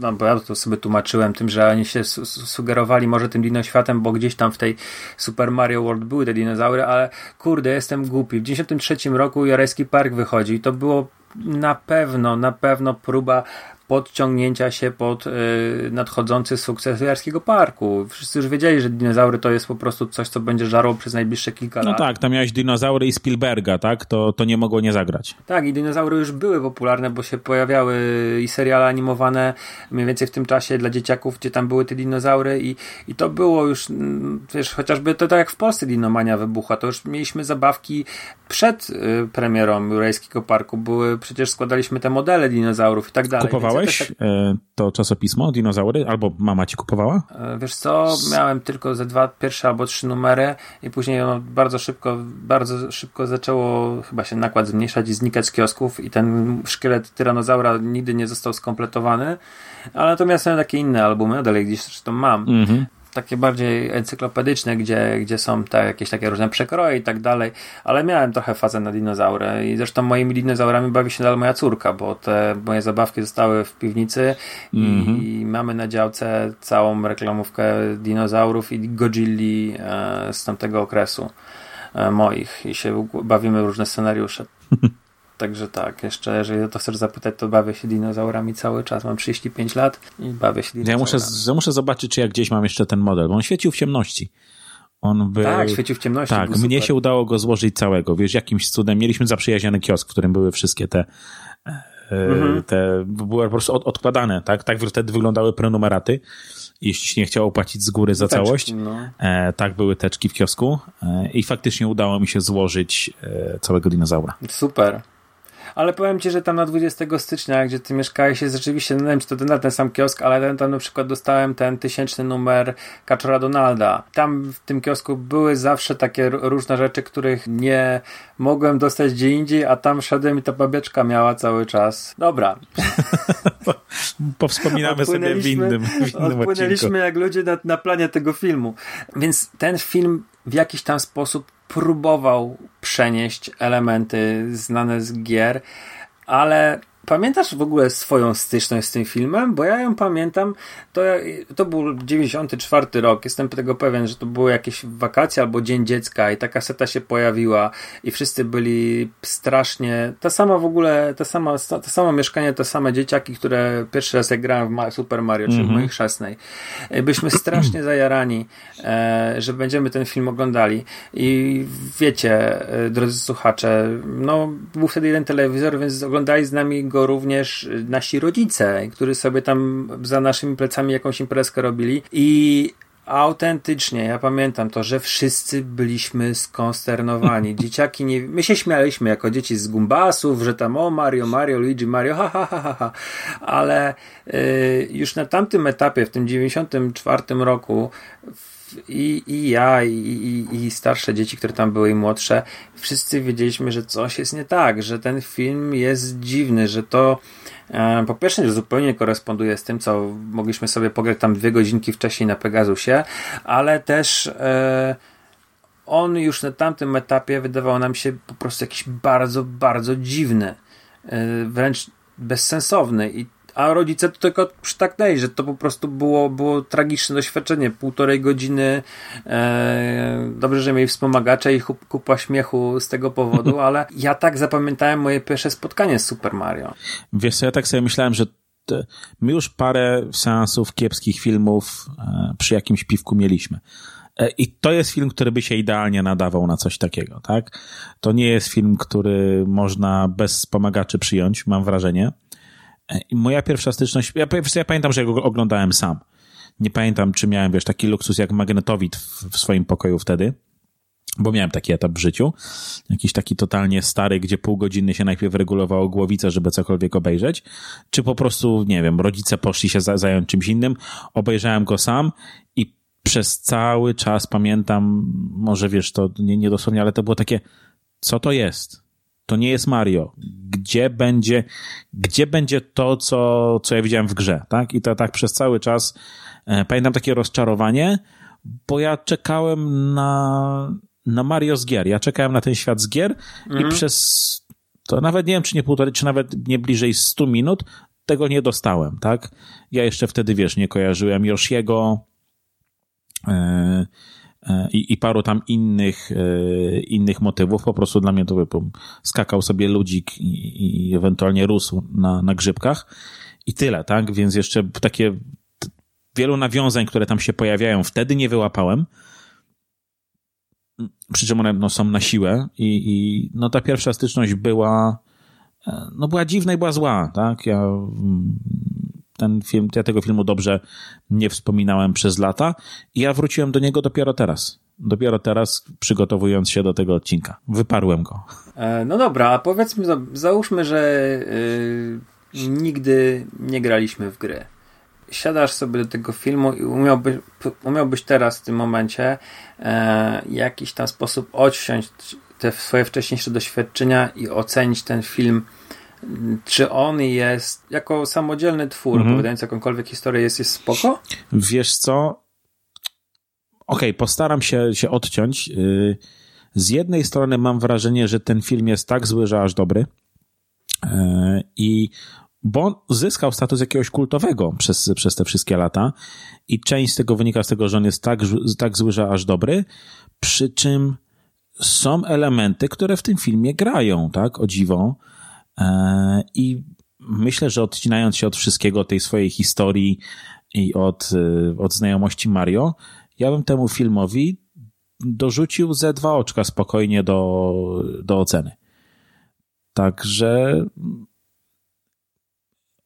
no bo ja to sobie tłumaczyłem tym, że oni się sugerowali może tym dinoświatem, bo gdzieś tam w tej Super Mario World były te dinozaury, ale kurde, jestem głupi. W 93 roku Jorejski Park wychodzi i to było na pewno, na pewno próba podciągnięcia się pod y, nadchodzący sukces Jarskiego Parku. Wszyscy już wiedzieli, że dinozaury to jest po prostu coś, co będzie żarło przez najbliższe kilka no lat. No tak, tam miałeś dinozaury i Spielberga, tak? To, to nie mogło nie zagrać. Tak, i dinozaury już były popularne, bo się pojawiały i seriale animowane mniej więcej w tym czasie dla dzieciaków, gdzie tam były te dinozaury i, i to było już, mm, wiesz, chociażby to tak jak w Polsce Dinomania wybuchła, to już mieliśmy zabawki przed y, premierą Jurajskiego Parku. Były, przecież składaliśmy te modele dinozaurów i tak dalej. Kupowałeś tak... E, to czasopismo Dinozaury? Albo mama ci kupowała? E, wiesz co, miałem tylko ze dwa pierwsze albo trzy numery i później ono bardzo szybko, bardzo szybko zaczęło chyba się nakład zmniejszać i znikać z kiosków i ten szkielet tyranozaura nigdy nie został skompletowany. Ale natomiast są takie inne albumy, dalej gdzieś zresztą mam. Mhm takie bardziej encyklopedyczne, gdzie, gdzie są te jakieś takie różne przekroje i tak dalej, ale miałem trochę fazę na dinozaury i zresztą moimi dinozaurami bawi się nadal moja córka, bo te moje zabawki zostały w piwnicy mm -hmm. i mhm. mamy na działce całą reklamówkę dinozaurów i Godzilli e, z tamtego okresu e, moich i się bawimy w różne scenariusze. Także tak, jeszcze jeżeli to chcesz zapytać, to bawię się dinozaurami cały czas. Mam 35 lat i bawię się dinozaurami. Ja muszę, ja muszę zobaczyć, czy ja gdzieś mam jeszcze ten model, bo on świecił w ciemności. On był... Tak, świecił w ciemności. Tak, mnie się udało go złożyć całego. Wiesz, jakimś cudem. Mieliśmy zaprzyjaźniony kiosk, w którym były wszystkie te e, mhm. te były po prostu od, odkładane, tak? Tak wtedy wyglądały prenumeraty. Jeśli się nie chciało płacić z góry za teczki, całość. No. E, tak były teczki w kiosku e, i faktycznie udało mi się złożyć e, całego dinozaura. Super. Ale powiem ci, że tam na 20 stycznia, gdzie ty mieszkałeś, jest rzeczywiście, no nie wiem, czy to ten, ten sam kiosk, ale ten, tam na przykład dostałem ten tysięczny numer Kaczora Donalda. Tam w tym kiosku były zawsze takie różne rzeczy, których nie mogłem dostać gdzie indziej, a tam szedłem i ta babieczka miała cały czas. Dobra. Powspominamy sobie w innym, w innym Odpłynęliśmy jak ludzie na, na planie tego filmu. Więc ten film w jakiś tam sposób próbował przenieść elementy znane z gier, ale Pamiętasz w ogóle swoją styczność z tym filmem? Bo ja ją pamiętam, to, to był 94 rok, jestem tego pewien, że to były jakieś wakacje albo Dzień Dziecka i ta kaseta się pojawiła i wszyscy byli strasznie, ta sama w ogóle, ta sama, to samo mieszkanie, te same dzieciaki, które pierwszy raz jak grałem w Super Mario, czyli mm -hmm. w mhm. mojej chrzestnej. E, byliśmy strasznie zajarani, e, że będziemy ten film oglądali i wiecie, e, drodzy słuchacze, no był wtedy jeden telewizor, więc oglądali z nami również nasi rodzice, którzy sobie tam za naszymi plecami jakąś imprezkę robili i Autentycznie, ja pamiętam to, że wszyscy byliśmy skonsternowani. Dzieciaki nie. My się śmialiśmy jako dzieci z gumbasów, że tam o Mario, Mario, Luigi, Mario, ha, ha, ha, ha. ha. Ale y, już na tamtym etapie, w tym 94 roku, i, i ja, i, i, i, starsze dzieci, które tam były, i młodsze, wszyscy wiedzieliśmy, że coś jest nie tak, że ten film jest dziwny, że to e, po pierwsze zupełnie koresponduje z tym, co mogliśmy sobie pograć tam dwie godzinki wcześniej na Pegasusie, ale też e, on już na tamtym etapie wydawał nam się po prostu jakiś bardzo, bardzo dziwny, e, wręcz bezsensowny i a rodzice to tylko przytaknęli, że to po prostu było, było tragiczne doświadczenie. Półtorej godziny e, dobrze, że mieli wspomagacze i kupa śmiechu z tego powodu, ale ja tak zapamiętałem moje pierwsze spotkanie z Super Mario. Wiesz co, ja tak sobie myślałem, że my już parę seansów kiepskich filmów e, przy jakimś piwku mieliśmy. E, I to jest film, który by się idealnie nadawał na coś takiego, tak? To nie jest film, który można bez wspomagaczy przyjąć, mam wrażenie. I moja pierwsza styczność, ja, ja pamiętam, że go oglądałem sam. Nie pamiętam, czy miałem, wiesz, taki luksus jak magnetowid w, w swoim pokoju wtedy, bo miałem taki etap w życiu. Jakiś taki totalnie stary, gdzie pół godziny się najpierw regulowało głowicę, żeby cokolwiek obejrzeć, czy po prostu, nie wiem, rodzice poszli się zająć czymś innym, obejrzałem go sam i przez cały czas pamiętam, może wiesz, to nie, nie dosłownie, ale to było takie, co to jest? To nie jest Mario. Gdzie będzie, gdzie będzie to, co, co ja widziałem w grze, tak? I to tak przez cały czas e, pamiętam takie rozczarowanie, bo ja czekałem na, na Mario z gier. Ja czekałem na ten świat z gier mhm. i przez to nawet nie wiem, czy nie półtorej, czy nawet nie bliżej 100 minut tego nie dostałem, tak? Ja jeszcze wtedy, wiesz, nie kojarzyłem Yoshiego, e, i, i paru tam innych, e, innych motywów. Po prostu dla mnie to by skakał sobie ludzik i, i ewentualnie rósł na, na grzybkach i tyle, tak? Więc jeszcze takie wielu nawiązań, które tam się pojawiają, wtedy nie wyłapałem. Przy czym one no, są na siłę i, i no, ta pierwsza styczność była e, no, była dziwna i była zła, tak? Ja ten film, ja tego filmu dobrze nie wspominałem przez lata i ja wróciłem do niego dopiero teraz. Dopiero teraz, przygotowując się do tego odcinka. Wyparłem go. E, no dobra, a powiedzmy, załóżmy, że yy, nigdy nie graliśmy w gry. Siadasz sobie do tego filmu i umiałbyś, umiałbyś teraz w tym momencie e, jakiś tam sposób odsiąść te swoje wcześniejsze doświadczenia i ocenić ten film czy on jest jako samodzielny twór, mhm. opowiadający jakąkolwiek historię, jest, jest spoko? Wiesz co? Okej, okay, postaram się, się odciąć. Y, z jednej strony mam wrażenie, że ten film jest tak zły, że aż dobry. Y, I bo on zyskał status jakiegoś kultowego przez, przez te wszystkie lata i część z tego wynika z tego, że on jest tak, tak zły, że aż dobry, przy czym są elementy, które w tym filmie grają, tak, o dziwo. E, I myślę, że odcinając się od wszystkiego, tej swojej historii i od, e, od znajomości Mario, ja bym temu filmowi dorzucił ze dwa oczka spokojnie do, do oceny. Także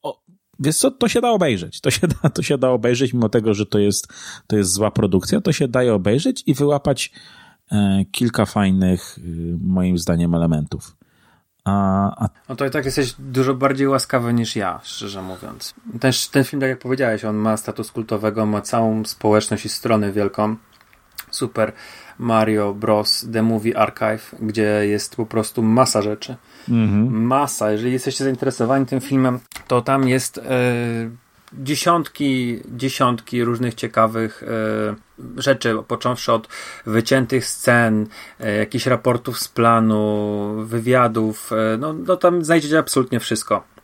o, wiesz co, to się da obejrzeć. To się da, to się da obejrzeć, mimo tego, że to jest, to jest zła produkcja, to się daje obejrzeć i wyłapać e, kilka fajnych, moim zdaniem, elementów. A, a... No to i tak jesteś dużo bardziej łaskawy niż ja, szczerze mówiąc. Ten, ten film, tak jak powiedziałeś, on ma status kultowego, ma całą społeczność i stronę wielką. Super Mario Bros. The Movie Archive, gdzie jest po prostu masa rzeczy. Mhm. Masa. Jeżeli jesteście zainteresowani tym filmem, to tam jest... Yy dziesiątki, dziesiątki różnych ciekawych e, rzeczy, począwszy od wyciętych scen, e, jakichś raportów z planu, wywiadów, e, no, no tam znajdziecie absolutnie wszystko.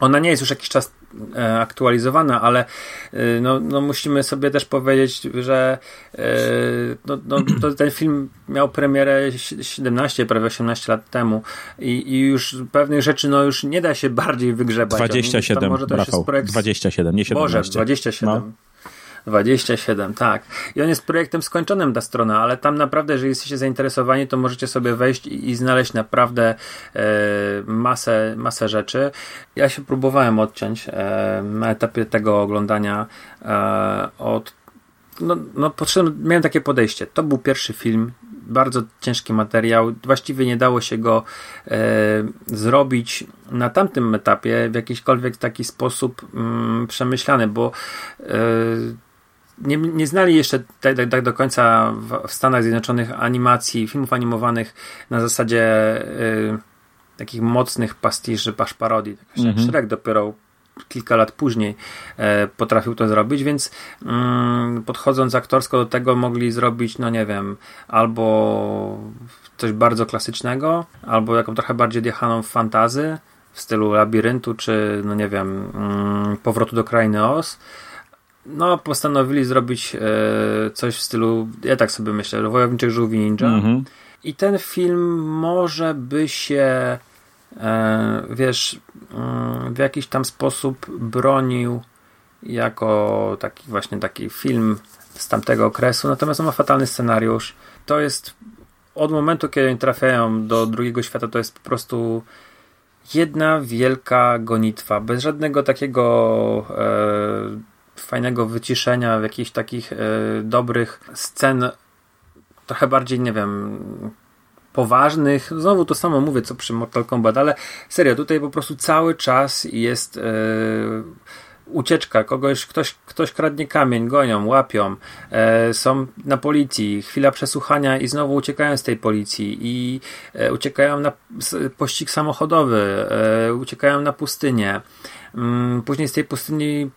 Ona nie jest już jakiś czas e, aktualizowana, ale e, no, no musimy sobie też powiedzieć, że e, no, no, ten film miał premierę 17, prawie 18 lat temu i, i już pewnych rzeczy no już nie da się bardziej wygrzebać. 27, może to Rafał, projekt... 27, nie 17. Boże, 27. No. 27, tak. I on jest projektem skończonym ta strona, ale tam naprawdę, jeżeli jesteście zainteresowani, to możecie sobie wejść i, i znaleźć naprawdę e, masę, masę rzeczy. Ja się próbowałem odciąć e, na etapie tego oglądania e, od no, no podszedłem, miałem takie podejście. To był pierwszy film, bardzo ciężki materiał. Właściwie nie dało się go e, zrobić na tamtym etapie w jakiśkolwiek taki sposób mm, przemyślany, bo e, nie, nie znali jeszcze tak, tak, tak do końca w, w, Stanach Zjednoczonych animacji, filmów animowanych na zasadzie y, takich mocnych pastiży, pasz parodii. Tak mhm. Shrek dopiero kilka lat później e, potrafił to zrobić, więc mm, podchodząc aktorsko do tego mogli zrobić, no nie wiem, albo coś bardzo klasycznego, albo jaką trochę bardziej odjechaną fantazy, w stylu labiryntu, czy no nie wiem, mm, powrotu do krainy Oz, no, postanowili zrobić e, coś w stylu, ja tak sobie myślę, Wojowniczych Żółwi Ninja. Mhm. I ten film może by się, e, wiesz, mm, w jakiś tam sposób bronił jako taki właśnie taki film z tamtego okresu, natomiast on ma fatalny scenariusz. To jest od momentu, kiedy oni trafiają do drugiego świata, to jest po prostu jedna wielka gonitwa, bez żadnego takiego e, fajnego wyciszenia, jakichś takich e, dobrych scen, trochę bardziej, nie wiem, poważnych. Znowu to samo mówię, co przy Mortal Kombat, ale serio, tutaj po prostu cały czas jest e, ucieczka, kogoś, ktoś, ktoś kradnie kamień, gonią, łapią, e, są na policji, chwila przesłuchania i znowu uciekają z tej policji i e, uciekają na pościg samochodowy, e, uciekają na pustynię. Mm, później z tej pustyni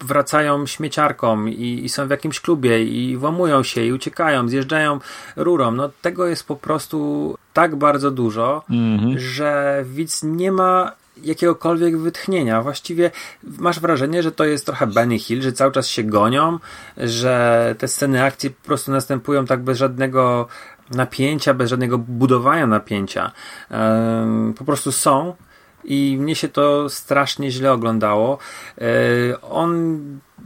wracają śmieciarką i, i, są w jakimś klubie i włamują się i uciekają, zjeżdżają rurą. No tego jest po prostu tak bardzo dużo, mm-hmm. że widz nie ma jakiegokolwiek wytchnienia. Właściwie masz wrażenie, że to jest trochę Benny Hill, że cały czas się gonią, że te sceny akcji po prostu następują tak bez żadnego napięcia, bez żadnego budowania napięcia. po prostu są i mnie się to strasznie źle oglądało. E, on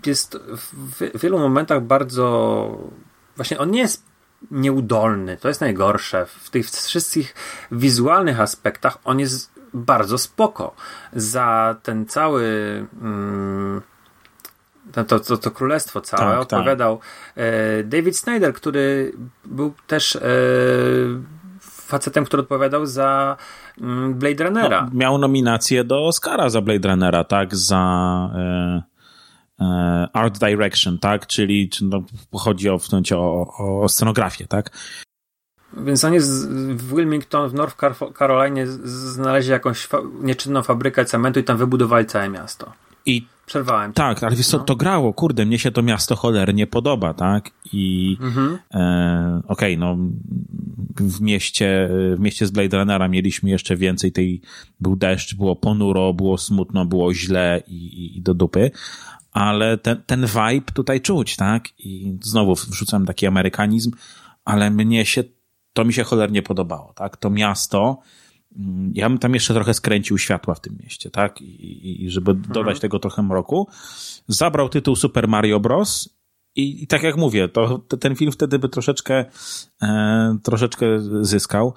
jest w wielu momentach bardzo. Właśnie on nie jest nieudolny, to jest najgorsze. W tych wszystkich wizualnych aspektach on jest bardzo spoko. Za ten cały. Mm, to, to, to królestwo całe tak, odpowiadał tak. David Snyder, który był też e, facetem, który odpowiadał za Blade Runnera. No, miał nominację do Oscara za Blade Runnera, tak? Za e, e, Art Direction, tak? Czyli no, chodzi o, o, o scenografię, tak? Więc oni w Wilmington w North Carolina znaleźli jakąś fa nieczynną fabrykę cementu i tam wybudowali całe miasto. I Przerwałem. Tak, ale wiesz co, no. to grało, kurde, mnie się to miasto cholernie podoba, tak? I mhm. e, okej, okay, no w mieście, w mieście z Blade Runnera mieliśmy jeszcze więcej tej, był deszcz, było ponuro, było smutno, było źle i, i, i do dupy, ale ten, ten vibe tutaj czuć, tak? I znowu wrzucam taki amerykanizm, ale mnie się, to mi się cholernie podobało, tak? To miasto, ja bym tam jeszcze trochę skręcił światła w tym mieście, tak? I, i żeby mhm. dodać tego trochę mroku. Zabrał tytuł Super Mario Bros. I, i tak jak mówię, to, ten film wtedy by troszeczkę, e, troszeczkę zyskał.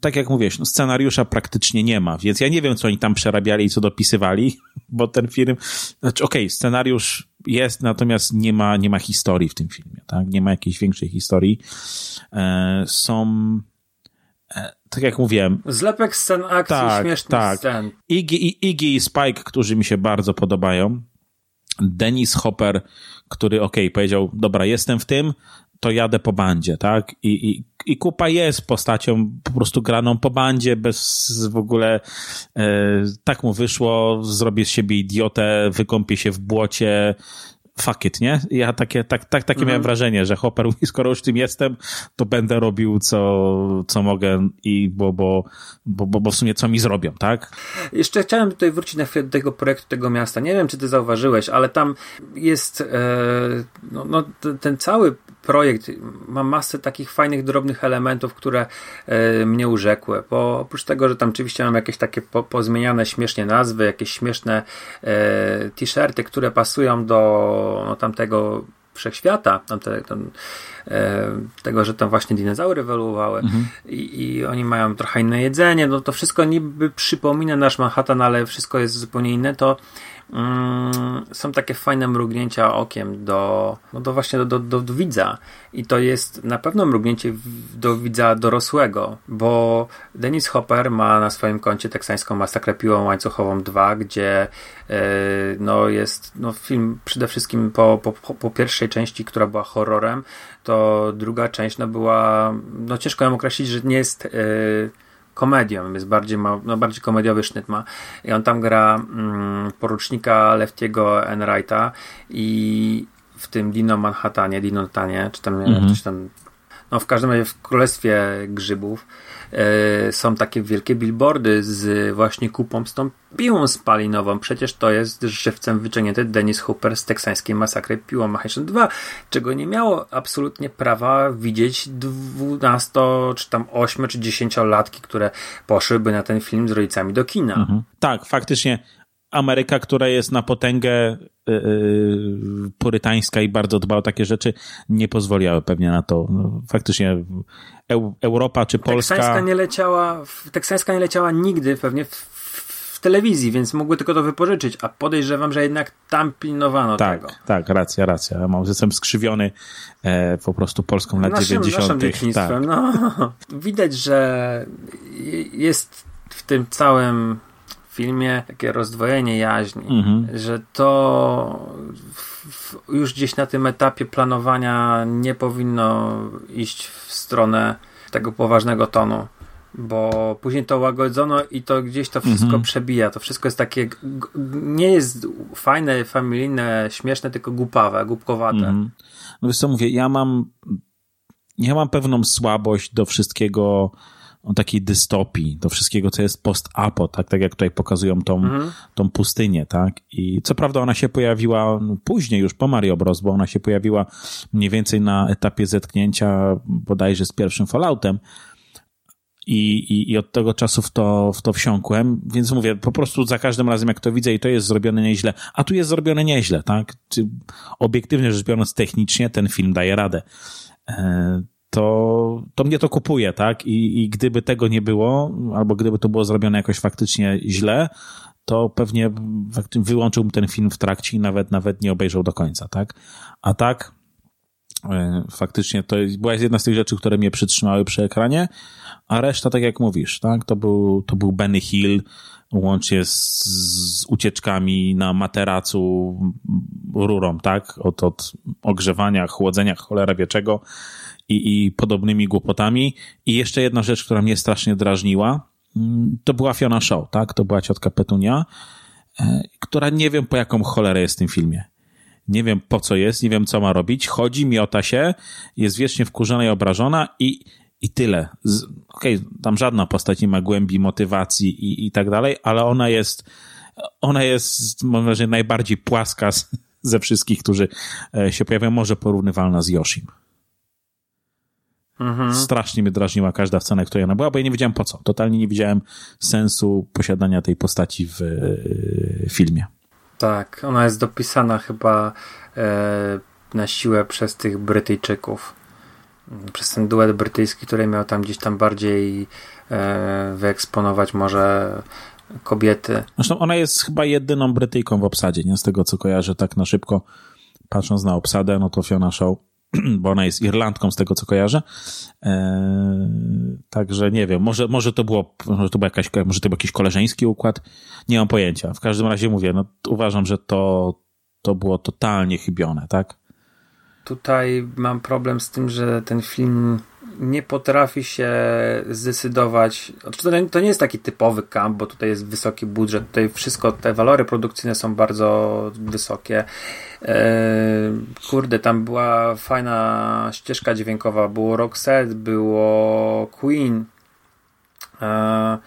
Tak jak mówisz, no scenariusza praktycznie nie ma, więc ja nie wiem, co oni tam przerabiali i co dopisywali, bo ten film, znaczy okej, okay, scenariusz jest, natomiast nie ma, nie ma historii w tym filmie, tak? Nie ma jakiejś większej historii. E, są e, tak jak mówiłem. Zlepek scen akcji, tak, śmiesznych tak. scen. Iggy, Iggy i Spike, którzy mi się bardzo podobają. Dennis Hopper, który ok, powiedział, dobra, jestem w tym, to jadę po bandzie, tak? I, i, i Kupa jest postacią po prostu graną po bandzie, bez w ogóle e, tak mu wyszło, zrobię z siebie idiotę, wykąpię się w błocie, fuck it, nie? Ja takie, tak, tak, takie miałem mhm. wrażenie, że Hopper mówi, skoro już tym jestem, to będę robił co, co mogę i bo, bo, bo, bo, bo w sumie co mi zrobią, tak? Jeszcze chciałem tutaj wrócić na chwilę do tego projektu tego miasta. Nie wiem, czy ty zauważyłeś, ale tam jest e, no, no, ten cały projekt ma masę takich fajnych, drobnych elementów, które e, mnie urzekły, bo oprócz tego, że tam oczywiście mam jakieś takie po, pozmieniane śmiesznie nazwy, jakieś śmieszne e, t-shirty, które pasują do no, tamtego wszechświata, tamte, tam, e, tego, że tam właśnie dinozaury ewoluowały mhm. I, i, oni mają trochę inne jedzenie, no to wszystko niby przypomina nasz Manhattan, ale wszystko jest zupełnie inne, to są takie fajne mrugnięcia okiem do, no do właśnie do, do, do widza. I to jest na pewno mrugnięcie do widza dorosłego, bo Dennis Hopper ma na swoim koncie teksańską masakrę piłą łańcuchową 2, gdzie yy, no jest no film przede wszystkim po, po, po pierwszej części, która była horrorem, to druga część no była, no ciężko ją określić, że nie jest yy, komedią, jest bardziej, ma, no bardziej komediowy sznyt ma i on tam gra mm, porucznika Leftiego Enrighta i w tym Dino Manhattanie, Dino Tanie, czy tam, mm -hmm. coś tam no w każdym razie w Królestwie Grzybów e, są takie wielkie billboardy z właśnie kupą z tą piłą spalinową. Przecież to jest żywcem wyciągnięty Dennis Hooper z teksańskiej masakry piłą Machine 2, czego nie miało absolutnie prawa widzieć 12 czy tam 8 czy 10 latki, które poszłyby na ten film z rodzicami do kina. Mhm. Tak, faktycznie Ameryka, która jest na potęgę yy, purytańska i bardzo dba o takie rzeczy, nie pozwoliły pewnie na to. No, faktycznie Eu, Europa czy Polska... Teksańska nie leciała, teksańska nie leciała nigdy pewnie w, w, telewizji, więc mogły tylko to wypożyczyć, a podejrzewam, że jednak tam pilnowano tak, tego. Tak, racja, racja. Ja mam, jestem skrzywiony e, po prostu Polską lat naszym, 90. Naszym tak. no. Widać, że jest w tym całym filmie takie rozdwojenie jaźni, mhm. że to w, już gdzieś na tym etapie planowania nie powinno iść w stronę tego poważnego tonu bo później to łagodzono i to gdzieś to wszystko mhm. przebija. To wszystko jest takie, nie jest fajne, familijne, śmieszne, tylko głupawe, głupkowate. Mhm. No wiesz co mówię, ja mam ja mam pewną słabość do wszystkiego o takiej dystopii, do wszystkiego, co jest post-apo, tak, tak jak tutaj pokazują tą, mhm. tą pustynię, tak. I co prawda ona się pojawiła później, już po Mario Bros., bo ona się pojawiła mniej więcej na etapie zetknięcia bodajże z pierwszym Falloutem, i, i, i od tego czasu w to, w to wsiąkłem, więc mówię, po prostu za każdym razem jak to widzę i to jest zrobione nieźle, a tu jest zrobione nieźle, tak? Czy obiektywnie rzecz biorąc technicznie ten film daje radę. To, to mnie to kupuje, tak? I, I gdyby tego nie było, albo gdyby to było zrobione jakoś faktycznie źle, to pewnie wyłączyłbym ten film w trakcie i nawet, nawet nie obejrzał do końca, tak? A tak, e, faktycznie to była jedna z tych rzeczy, które mnie przytrzymały przy ekranie, a reszta, tak jak mówisz, tak? To był, to był Benny Hill, łącznie z, z ucieczkami na materacu rurą, tak? Od, od ogrzewania, chłodzenia, cholera wie czego i, i podobnymi głupotami. I jeszcze jedna rzecz, która mnie strasznie drażniła, mm, to była Fiona Shaw, tak? To była ciotka Petunia, e, która nie wiem po jaką cholerę jest w tym filmie. Nie wiem po co jest, nie wiem co ma robić. Chodzi, miota się, jest wiecznie wkurzona i obrażona i, i tyle. Okej, okay, tam żadna postać nie ma głębi, motywacji i, i tak dalej, ale ona jest, ona jest, mam wrażenie, najbardziej płaska z, ze wszystkich, którzy e, się pojawiają, może porównywalna z Yoshim. Mhm. Strasznie mnie drażniła każda scena, która ona była, bo ja nie wiedziałem po co. Totalnie nie widziałem sensu posiadania tej postaci w e, filmie. Tak, ona jest dopisana chyba e, na siłę przez tych Brytyjczyków. Przez ten duet brytyjski, który miał tam gdzieś tam bardziej e, wyeksponować może kobiety. Zresztą ona jest chyba jedyną Brytyjką w obsadzie, nie? Z tego co kojarzę tak na szybko, patrząc na obsadę, no to Fiona Shaw bo ona jest Irlandką z tego, co kojarzę. E, także nie wiem, może, może to było, może to był jakaś, może to był jakiś koleżeński układ, nie mam pojęcia. W każdym razie mówię, no uważam, że to, to było totalnie chybione, tak? Tutaj mam problem z tym, że ten film nie potrafi się zdecydować. Znaczy, to nie jest taki typowy camp, bo tutaj jest wysoki budżet. Tutaj wszystko, te walory produkcyjne są bardzo wysokie. Eee, kurde, tam była fajna ścieżka dźwiękowa. Było Roxette, było Queen. Eee,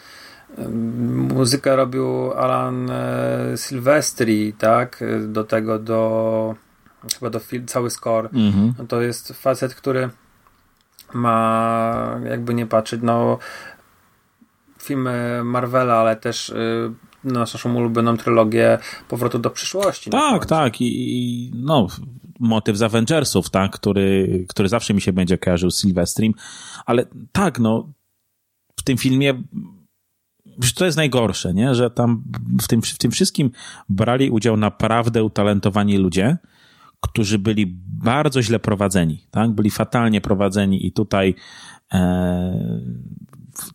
muzykę robił Alan e, Silvestri, tak? Do tego, do chyba do cały score. Mm -hmm. To jest facet, który ma jakby nie patrzeć, no filmy Marvela, ale też y, naszą ulubioną trylogię Powrotu do przyszłości. Tak, tak i, i, no motyw z Avengersów, tak, który, który zawsze mi się będzie kojarzył z ale tak, no w tym filmie to jest najgorsze, nie? że tam w tym, w tym wszystkim brali udział naprawdę utalentowani ludzie, którzy byli bardzo źle prowadzeni, tak? Byli fatalnie prowadzeni i tutaj e,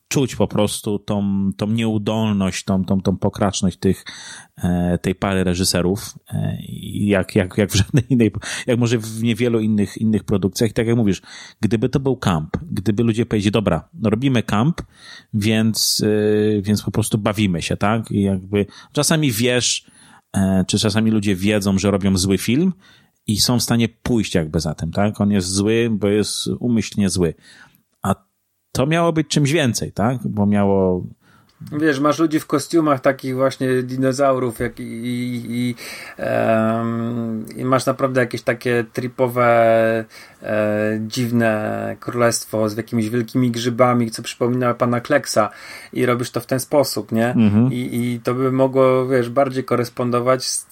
czuć po prostu tą, tą nieudolność, tą, tą, tą pokraczność tych, e, tej pary reżyserów, e, jak, jak, jak w żadnej innej, jak może w niewielu innych, innych produkcjach. I tak jak mówisz, gdyby to był kamp, gdyby ludzie powiedzieli, dobra, no robimy kamp, więc, e, więc po prostu bawimy się, tak? I jakby czasami wiesz, e, czy czasami ludzie wiedzą, że robią zły film i są w stanie pójść jakby za tym, tak? On jest zły, bo jest umyślnie zły. A to miało być czymś więcej, tak? Bo miało Wiesz, masz ludzi w kostiumach takich właśnie dinozaurów jak i, i, i, um, i masz naprawdę jakieś takie tripowe, e, dziwne królestwo z jakimiś wielkimi grzybami, co przypomina pana Kleksa i robisz to w ten sposób, nie? Mhm. I, I to by mogło, wiesz, bardziej korespondować z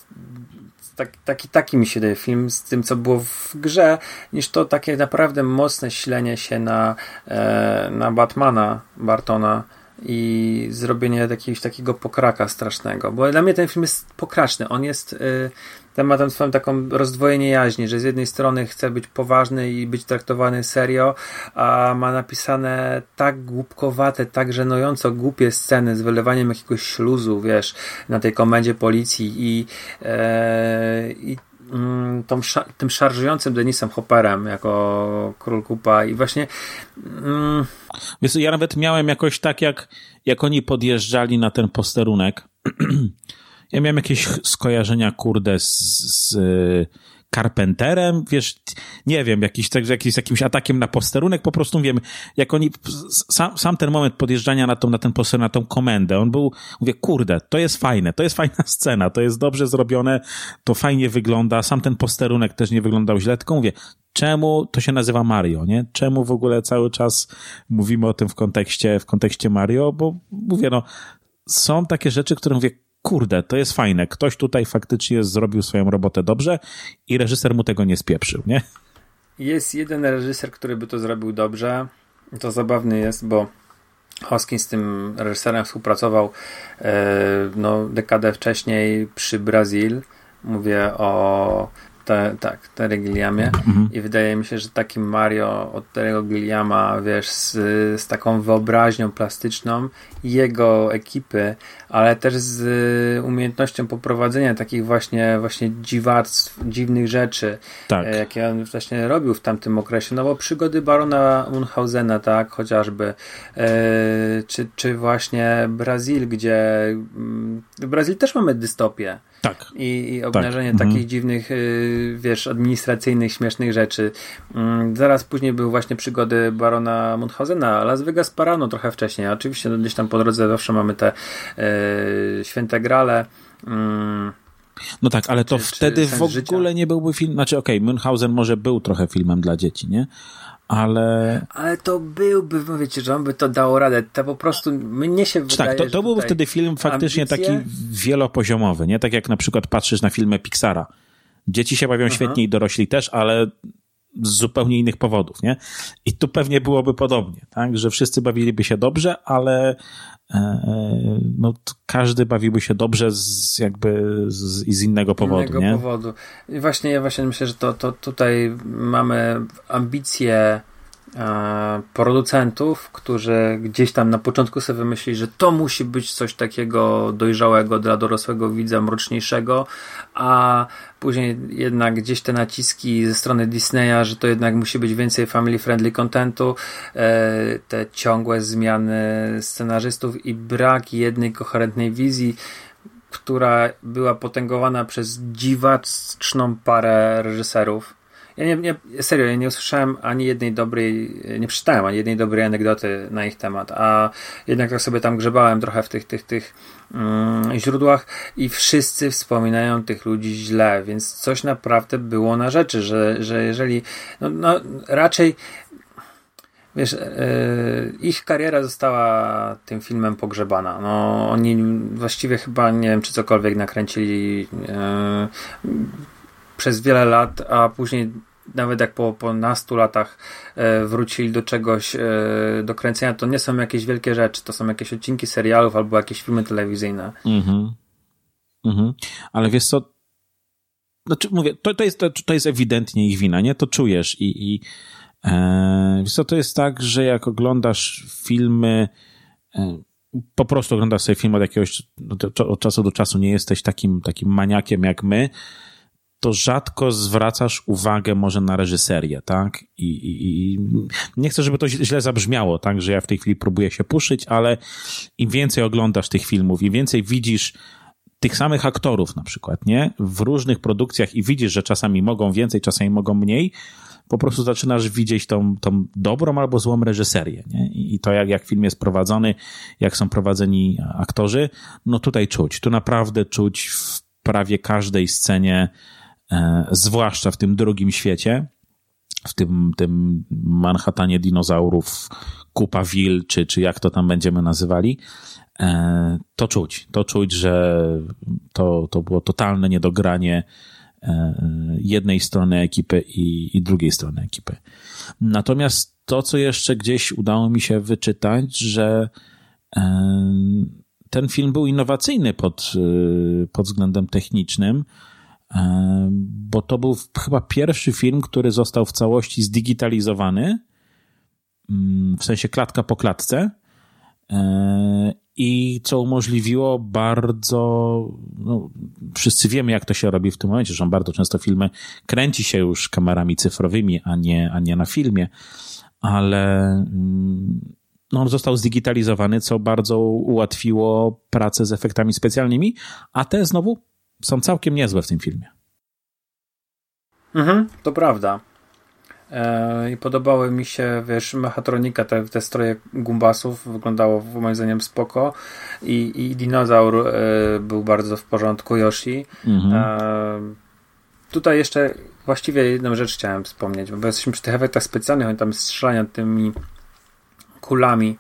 tak, taki, taki mi się daje film z tym, co było w grze, niż to takie naprawdę mocne ślenie się na, e, na Batmana Bartona i zrobienie jakiegoś takiego pokraka strasznego. Bo dla mnie ten film jest pokraczny. On jest. Y, ten ma tam swoją taką rozdwojenie jaźni, że z jednej strony chce być poważny i być traktowany serio, a ma napisane tak głupkowate, tak żenująco głupie sceny z wylewaniem jakiegoś śluzu, wiesz, na tej komendzie policji i, e, i mm, tą, tym szarżującym Denisem Hopperem jako król kupa i właśnie mm... Wiesz, ja nawet miałem jakoś tak, jak, jak oni podjeżdżali na ten posterunek ja miałem jakieś skojarzenia, kurde, z, z Carpenterem, wiesz, nie wiem, jakiś, jakiś, jakimś atakiem na posterunek, po prostu wiem, jak oni, sam, sam ten moment podjeżdżania na, tą, na ten posterunek, na tą komendę, on był, mówię, kurde, to jest fajne, to jest fajna scena, to jest dobrze zrobione, to fajnie wygląda, sam ten posterunek też nie wyglądał źle, tylko mówię, czemu to się nazywa Mario, nie? Czemu w ogóle cały czas mówimy o tym w kontekście, w kontekście Mario, bo mówię, no, są takie rzeczy, które mówię, kurde, to jest fajne, ktoś tutaj faktycznie zrobił swoją robotę dobrze i reżyser mu tego nie spieprzył, nie? Jest jeden reżyser, który by to zrobił dobrze. To zabawny jest, bo Hoskins z tym reżyserem współpracował e, no, dekadę wcześniej przy Brazil. Mówię o te, tak, Terry Gilliamie mhm. i wydaje mi się, że taki Mario od Terry'ego Gilliama, wiesz, z, z taką wyobraźnią plastyczną jego ekipy, ale też z umiejętnością poprowadzenia takich właśnie właśnie dziwactw, dziwnych rzeczy, tak. E, jakie on właśnie robił w tamtym okresie, no bo przygody Barona Munchausena, tak, chociażby, e, czy, czy właśnie Brazil, gdzie mm, w Brazil też mamy dystopię, tak. I, i obnażenie tak. takich mhm. dziwnych, y, wiesz, administracyjnych, śmiesznych rzeczy. Mm, zaraz później były właśnie przygody barona Munchausena, Las Vegas Parano trochę wcześniej. Oczywiście no, gdzieś tam po drodze zawsze mamy te y, święte grale. Mm, no tak, ale to czy, wtedy czy w ogóle życia. nie byłby film. Znaczy, okej, okay, Münchhausen może był trochę filmem dla dzieci, nie? ale... Ale to byłby, wiecie, że on by to dało radę. To po prostu mnie się tak, wydaje, Tak, to, to byłby wtedy film faktycznie ambicje... taki wielopoziomowy, nie? Tak jak na przykład patrzysz na filmy Pixara. Dzieci się bawią Aha. świetnie i dorośli też, ale z zupełnie innych powodów, nie? I tu pewnie byłoby podobnie, tak? Że wszyscy bawiliby się dobrze, ale e, no, każdy bawiłby się dobrze z jakby z, z innego powodu, innego nie? powodu. I właśnie, ja właśnie myślę, że to, to tutaj mamy ambicje producentów, którzy gdzieś tam na początku sobie wymyślili, że to musi być coś takiego dojrzałego dla dorosłego widza, mroczniejszego, a później jednak gdzieś te naciski ze strony Disneya, że to jednak musi być więcej family friendly contentu, e, te ciągłe zmiany scenarzystów i brak jednej koherentnej wizji, która była potęgowana przez dziwaczną parę reżyserów ja nie, nie, serio, ja nie usłyszałem ani jednej dobrej, nie przeczytałem ani jednej dobrej anegdoty na ich temat, a jednak tak sobie tam grzebałem trochę w tych, tych, tych mm, źródłach i wszyscy wspominają tych ludzi źle, więc coś naprawdę było na rzeczy, że, że jeżeli, no, no raczej wiesz, yy, ich kariera została tym filmem pogrzebana. No, oni właściwie chyba nie wiem, czy cokolwiek nakręcili yy, przez wiele lat, a później nawet jak po, po nastu latach e, wrócili do czegoś e, do kręcenia, to nie są jakieś wielkie rzeczy, to są jakieś odcinki serialów albo jakieś filmy telewizyjne. Mhm. Mhm. Ale wiesz co, znaczy mówię, to, to, jest, to, to jest ewidentnie ich wina, nie? To czujesz i, i e, wiesz co, to jest tak, że jak oglądasz filmy e, po prostu oglądasz sobie film od jakiegoś od czasu do czasu, nie jesteś takim, takim maniakiem jak my, to rzadko zwracasz uwagę może na reżyserię, tak? I, i, I, nie chcę, żeby to źle zabrzmiało, tak? Że ja w tej chwili próbuję się puszyć, ale im więcej oglądasz tych filmów, im więcej widzisz tych samych aktorów na przykład, nie? W różnych produkcjach i widzisz, że czasami mogą więcej, czasami mogą mniej, po prostu zaczynasz widzieć tą, tą dobrą albo złą reżyserię, nie? I to jak, jak film jest prowadzony, jak są prowadzeni aktorzy, no tutaj czuć. Tu naprawdę czuć w prawie każdej scenie zwłaszcza w tym drugim świecie, w tym, tym Manhattanie dinozaurów, kupa wil, czy, czy jak to tam będziemy nazywali, e, to czuć. To czuć, że to, to było totalne niedogranie e, jednej strony ekipy i, i drugiej strony ekipy. Natomiast to, co jeszcze gdzieś udało mi się wyczytać, że ten film był innowacyjny pod, pod względem technicznym, bo to był chyba pierwszy film, który został w całości zdigitalizowany, mm, w sensie klatka po klatce, e, i co umożliwiło bardzo, no, wszyscy wiemy, jak to się robi w tym momencie, że bardzo często filmy kręci się już kamerami cyfrowymi, a nie, a nie na filmie, ale mm, no, on został zdigitalizowany, co bardzo ułatwiło pracę z efektami specjalnymi, a te znowu są całkiem niezłe w tym filmie. Mhm, to prawda. E, I podobały mi się, wiesz, mechatronika, te, te stroje gumbasów wyglądało moim zdaniem spoko i, i dinozaur e, był bardzo w porządku, Yoshi. Mhm. E, tutaj jeszcze właściwie jedną rzecz chciałem wspomnieć, bo jesteśmy przy tych efektach specjalnych, oni tam strzelają tymi kulami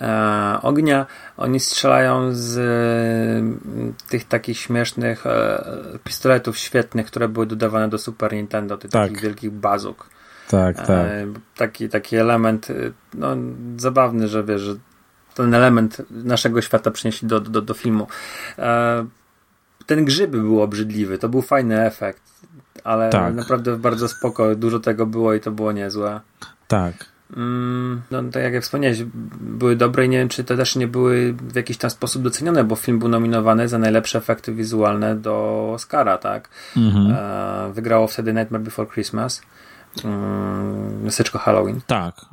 e, ognia. Oni strzelają z e, tych takich śmiesznych e, pistoletów świetnych, które były dodawane do Super Nintendo, tych tak. takich wielkich bazuk. Tak, tak. taki, taki element no, zabawny, że wiesz, że ten element naszego świata przynieśli do, do, do filmu. Ten grzyb był obrzydliwy, to był fajny efekt, ale tak. naprawdę bardzo spoko, dużo tego było i to było niezłe. Tak. Mm, no tak jak wspomniałeś, były dobre i nie wiem, czy to też nie były w jakiś tam sposób docenione, bo film był nominowany za najlepsze efekty wizualne do Oscara, tak? Mhm. E, wygrało wtedy Nightmare Before Christmas. Mm, miasteczko Halloween. Tak.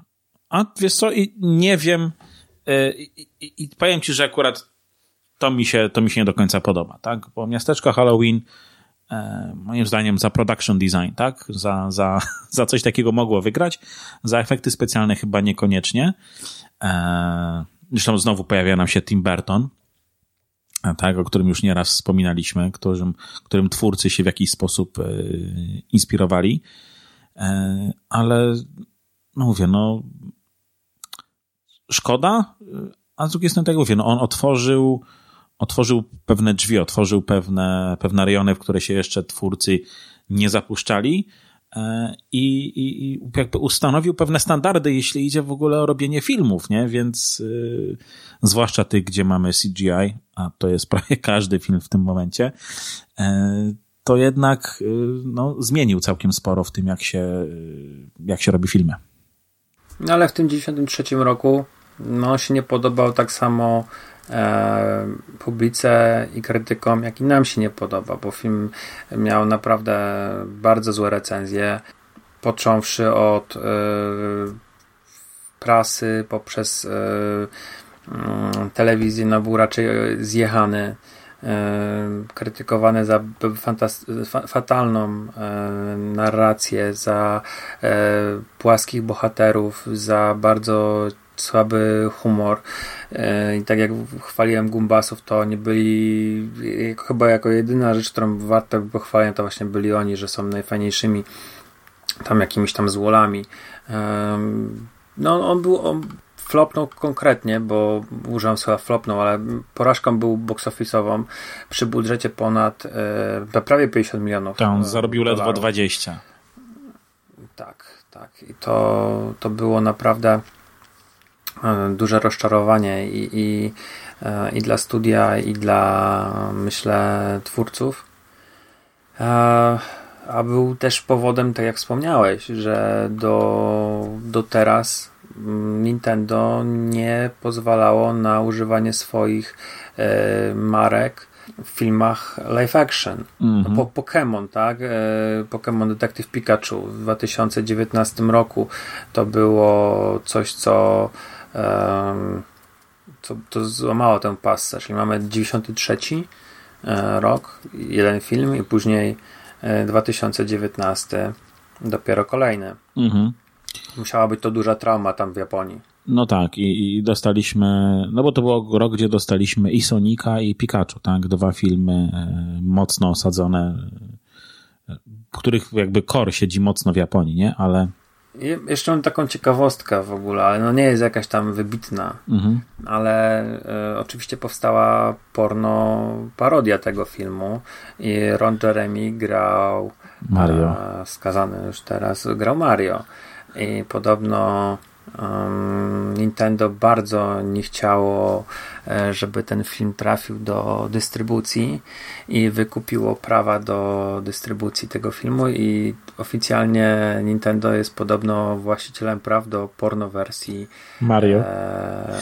A wiesz co, i nie wiem e, i, i, i powiem ci, że akurat to mi się, to mi się nie do końca podoba, tak? Bo miasteczko Halloween moim zdaniem za production design, tak? Za, za, za coś takiego mogło wygrać. Za efekty specjalne chyba niekoniecznie. E, zresztą znowu pojawia nam się Tim Burton, e, tak, o którym już nieraz wspominaliśmy, którym, którym twórcy się w jakiś sposób inspirowali. Ale no mówię, no szkoda, a z drugiej strony tak mówię, no on otworzył otworzył pewne drzwi, otworzył pewne, pewne rejony, w które się jeszcze twórcy nie zapuszczali. e, i, i, i jakby ustanowił pewne standardy, jeśli idzie w ogóle o robienie filmów, nie? Więc yy, zwłaszcza tych, gdzie mamy CGI, a to jest prawie każdy film w tym momencie, yy, to jednak yy, no, zmienił całkiem sporo w tym, jak się, jak się robi filmy. No ale w tym 93 roku no, się nie podobał tak samo e, publice i krytykom, jak i nam się nie podoba, bo film miał naprawdę bardzo złe recenzje, począwszy od e, prasy poprzez e, mm, telewizję, no był raczej zjechany e, krytykowany za fatalną e, narrację, za e, płaskich bohaterów, za bardzo słaby humor. E, I tak jak chwaliłem Gumbasów, to oni byli chyba jako jedyna rzecz, którą warto pochwalić, to właśnie byli oni, że są najfajniejszymi tam jakimiś tam złolami. No on był, on flopnął konkretnie, bo użyłem słowa flopnął, ale porażką był box office'ową przy budżecie ponad e, prawie 50 milionów. Tak, on zarobił dolarów. ledwo 20. Tak, tak. I to, to było naprawdę E, duże rozczarowanie i, i, e, i dla studia, i dla, myślę, twórców. E, a był też powodem, tak jak wspomniałeś, że do, do teraz Nintendo nie pozwalało na używanie swoich marek w filmach live action. Mm -hmm. Po Pokémon, tak? Pokémon Detective Pikachu w 2019 roku to było coś, co to, to złamało tę passę, czyli mamy 93 e, rok, jeden film i później 2019 e, dopiero kolejny. Mhm. Musiała być to duża trauma tam w Japonii. No tak, i, i, dostaliśmy, no bo to był rok, gdzie dostaliśmy i Sonika, i Pikachu, tak? Dwa filmy e, mocno osadzone, których jakby core siedzi mocno w Japonii, nie? Ale jeszcze mam taką ciekawostkę w ogóle, ale no nie jest jakaś tam wybitna, mhm. ale e, oczywiście powstała porno parodia tego filmu i Ron Jeremy grał Mario. E, skazany już teraz, grał Mario i podobno Nintendo bardzo nie chciało, e, żeby ten film trafił do dystrybucji i wykupiło prawa do dystrybucji tego filmu i oficjalnie Nintendo jest podobno właścicielem praw do porno wersji Mario. E,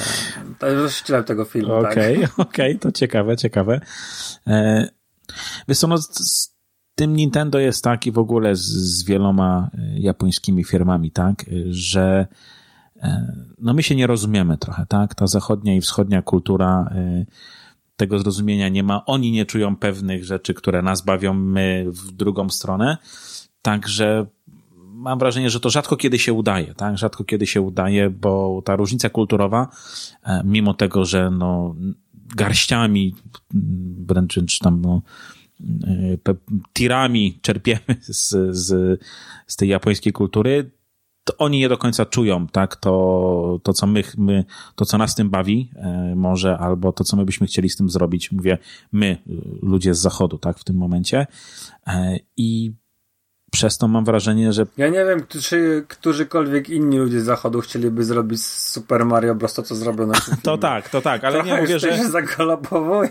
właścicielem tego filmu. Okej, okay, tak? okej, okay, to ciekawe, ciekawe. E, wiesz co, no, z tym Nintendo jest tak i w ogóle z, z wieloma e, japońskimi firmami, tak, że E, no my się nie rozumiemy trochę, tak? Ta zachodnia i wschodnia kultura e, tego zrozumienia nie ma. Oni nie czują pewnych rzeczy, które nas bawią, my w drugą stronę. Także mam wrażenie, że to rzadko kiedy się udaje, tak? Rzadko kiedy się udaje, bo ta różnica kulturowa, e, mimo tego, że no garściami, wręcz czy tam no, tirami czerpiemy z, z, z tej japońskiej kultury, to oni nie do końca czują, tak, to, to co my, my, to co nas tym bawi, e, może, albo to co my byśmy chcieli z tym zrobić, mówię, my, ludzie z zachodu, tak, w tym momencie. E, I przez to mam wrażenie, że... Ja nie wiem, czy którzykolwiek inni ludzie z zachodu chcieliby zrobić Super Mario Bros. to, co zrobiono To tak, to tak, ale Trochę nie mówię, że... się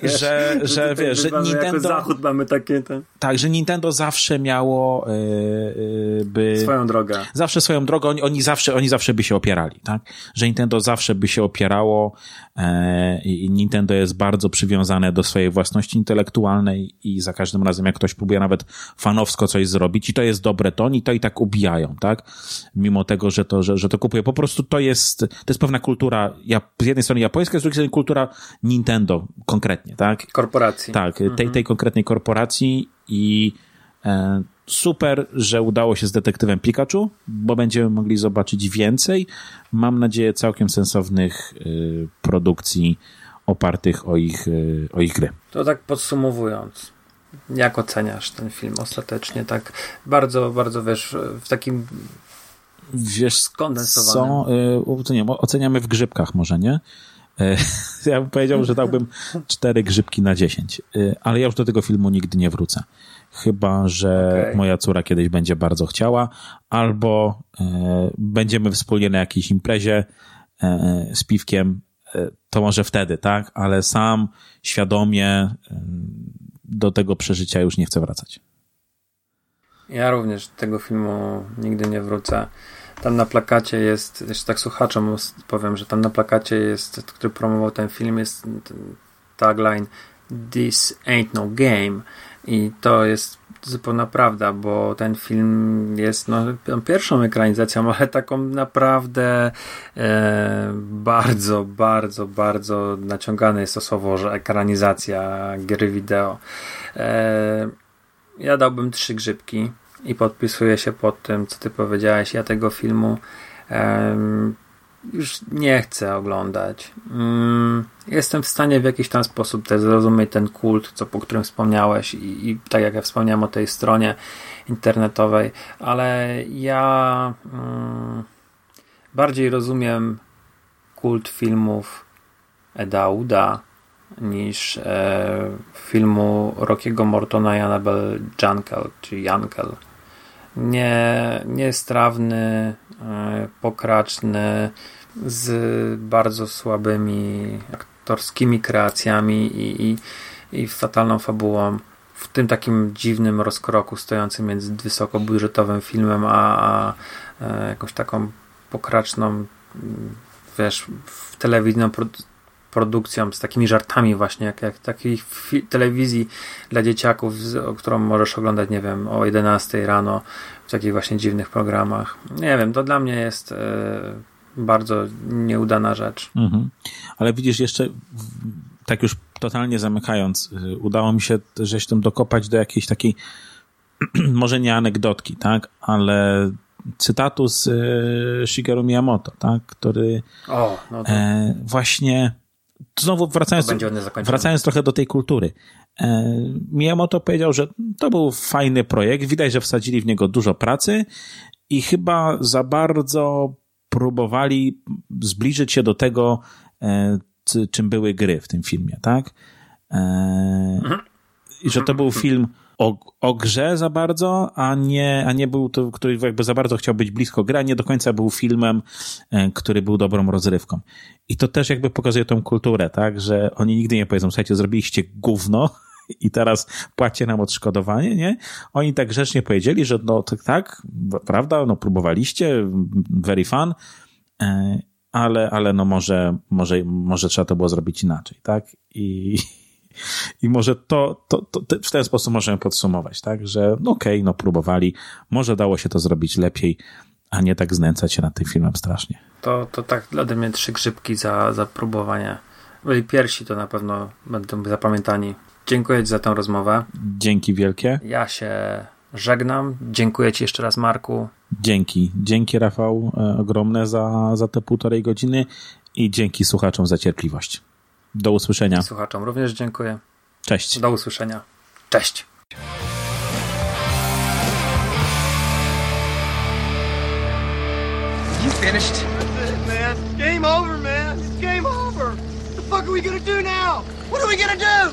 Że, że, że wiesz, że Nintendo... Jako zachód mamy takie... Ten... Tak, że Nintendo zawsze miało yy, by... Swoją drogę. Zawsze swoją drogę, oni, oni, zawsze, oni zawsze by się opierali, tak? Że Nintendo zawsze by się opierało E, i Nintendo jest bardzo przywiązane do swojej własności intelektualnej i za każdym razem, jak ktoś próbuje nawet fanowsko coś zrobić i to jest dobre, to oni to i tak ubijają, tak? Mimo tego, że to, że, że to kupuje. Po prostu to jest, to jest pewna kultura, z jednej strony japońska, z drugiej strony kultura Nintendo konkretnie, tak? Korporacji. Tak, tej, tej mhm. konkretnej korporacji i e, super, że udało się z detektywem Pikachu, bo będziemy mogli zobaczyć więcej. Mam nadzieję całkiem sensownych y, produkcji opartych o ich, y, o ich gry. To tak podsumowując, jak oceniasz ten film ostatecznie? Tak bardzo, bardzo wiesz, w takim wiesz, skondensowanym. Co, y, nie, oceniamy w grzybkach może, nie? E, ja bym powiedział, że dałbym cztery grzybki na dziesięć, y, ale ja już do tego filmu nigdy nie wrócę chyba że okay. moja córa kiedyś będzie bardzo chciała, albo e, będziemy wspólnie na jakiejś imprezie e, z piwkiem, e, to może wtedy, tak? Ale sam świadomie do tego przeżycia już nie chcę wracać. Ja również tego filmu nigdy nie wrócę. Tam na plakacie jest, jeszcze tak słuchaczom powiem, że tam na plakacie jest, który promował ten film, jest tagline This ain't no game. I to jest zupełna prawda, bo ten film jest no, pierwszą ekranizacją, ale taką naprawdę e, bardzo, bardzo, bardzo naciągane jest to słowo, że ekranizacja gry wideo. E, ja dałbym trzy grzybki i podpisuję się pod tym, co ty powiedziałeś. Ja tego filmu już nie chcę oglądać. Mm, jestem w stanie w jakiś tam sposób też zrozumieć ten kult, co, po którym wspomniałeś i, i tak jak ja wspomniałem o tej stronie internetowej, ale ja mm, bardziej rozumiem kult filmów Eda Uda niż e, filmu Rockiego Mortona i Annabel Jankel, czy Jankel. Nie, niestrawny, e, pokraczny, z bardzo słabymi aktorskimi kreacjami i, i, i fatalną fabułą. W tym takim dziwnym rozkroku stojącym między wysokobudżetowym filmem a, a, e, jakąś taką pokraczną, wiesz, telewizyjną produkcją, z takimi żartami właśnie, jak, jak takiej telewizji dla dzieciaków, z, którą możesz oglądać, nie wiem, o 11 rano w takich właśnie dziwnych programach. Nie wiem, to dla mnie jest e, bardzo nieudana rzecz. Mhm. Ale widzisz, jeszcze tak już totalnie zamykając, y, udało mi się żeś tym dokopać do jakiejś takiej może nie anegdotki, tak, ale cytatu z e, Shigeru Miyamoto, tak, który o, no to... e, właśnie znowu wracając, wracając trochę do tej kultury. E, Miyamoto powiedział, że to był fajny projekt, widać, że wsadzili w niego dużo pracy i chyba za bardzo próbowali zbliżyć się do tego, e, czym były gry w tym filmie, tak? E. I że to był film o, o grze za bardzo, a nie, a nie był to, który jakby za bardzo chciał być blisko gry, a nie do końca był filmem, e, który był dobrą rozrywką. I to też jakby pokazuje tą kulturę, tak? Że oni nigdy nie powiedzą, słuchajcie, zrobiliście gówno, i teraz płacie nam odszkodowanie, nie? Oni tak grzecznie powiedzieli, że no tak, tak, prawda, no próbowaliście, very fun, e, ale, ale no może, może, może trzeba to było zrobić inaczej, tak? I, i może to, to, to w ten sposób możemy podsumować, tak? Że no okej, okay, no próbowali, może dało się to zrobić lepiej, a nie tak znęcać się nad tym filmem strasznie. To, to tak dla mnie trzy grzybki za, za próbowanie. Byli pierwsi to na pewno będą zapamiętani. Dziękuję Ci za tę rozmowę. Dzięki wielkie. Ja się żegnam. Dziękuję Ci jeszcze raz, Marku. Dzięki. Dzięki, Rafał, e, ogromne za, za te półtorej godziny i dzięki słuchaczom za cierpliwość. Do usłyszenia. Słuchaczom również dziękuję. Cześć. Do usłyszenia. Cześć. You finished? That's it, man. Game over, man. It's game over. What the fuck are we gonna do now? What are we gonna do?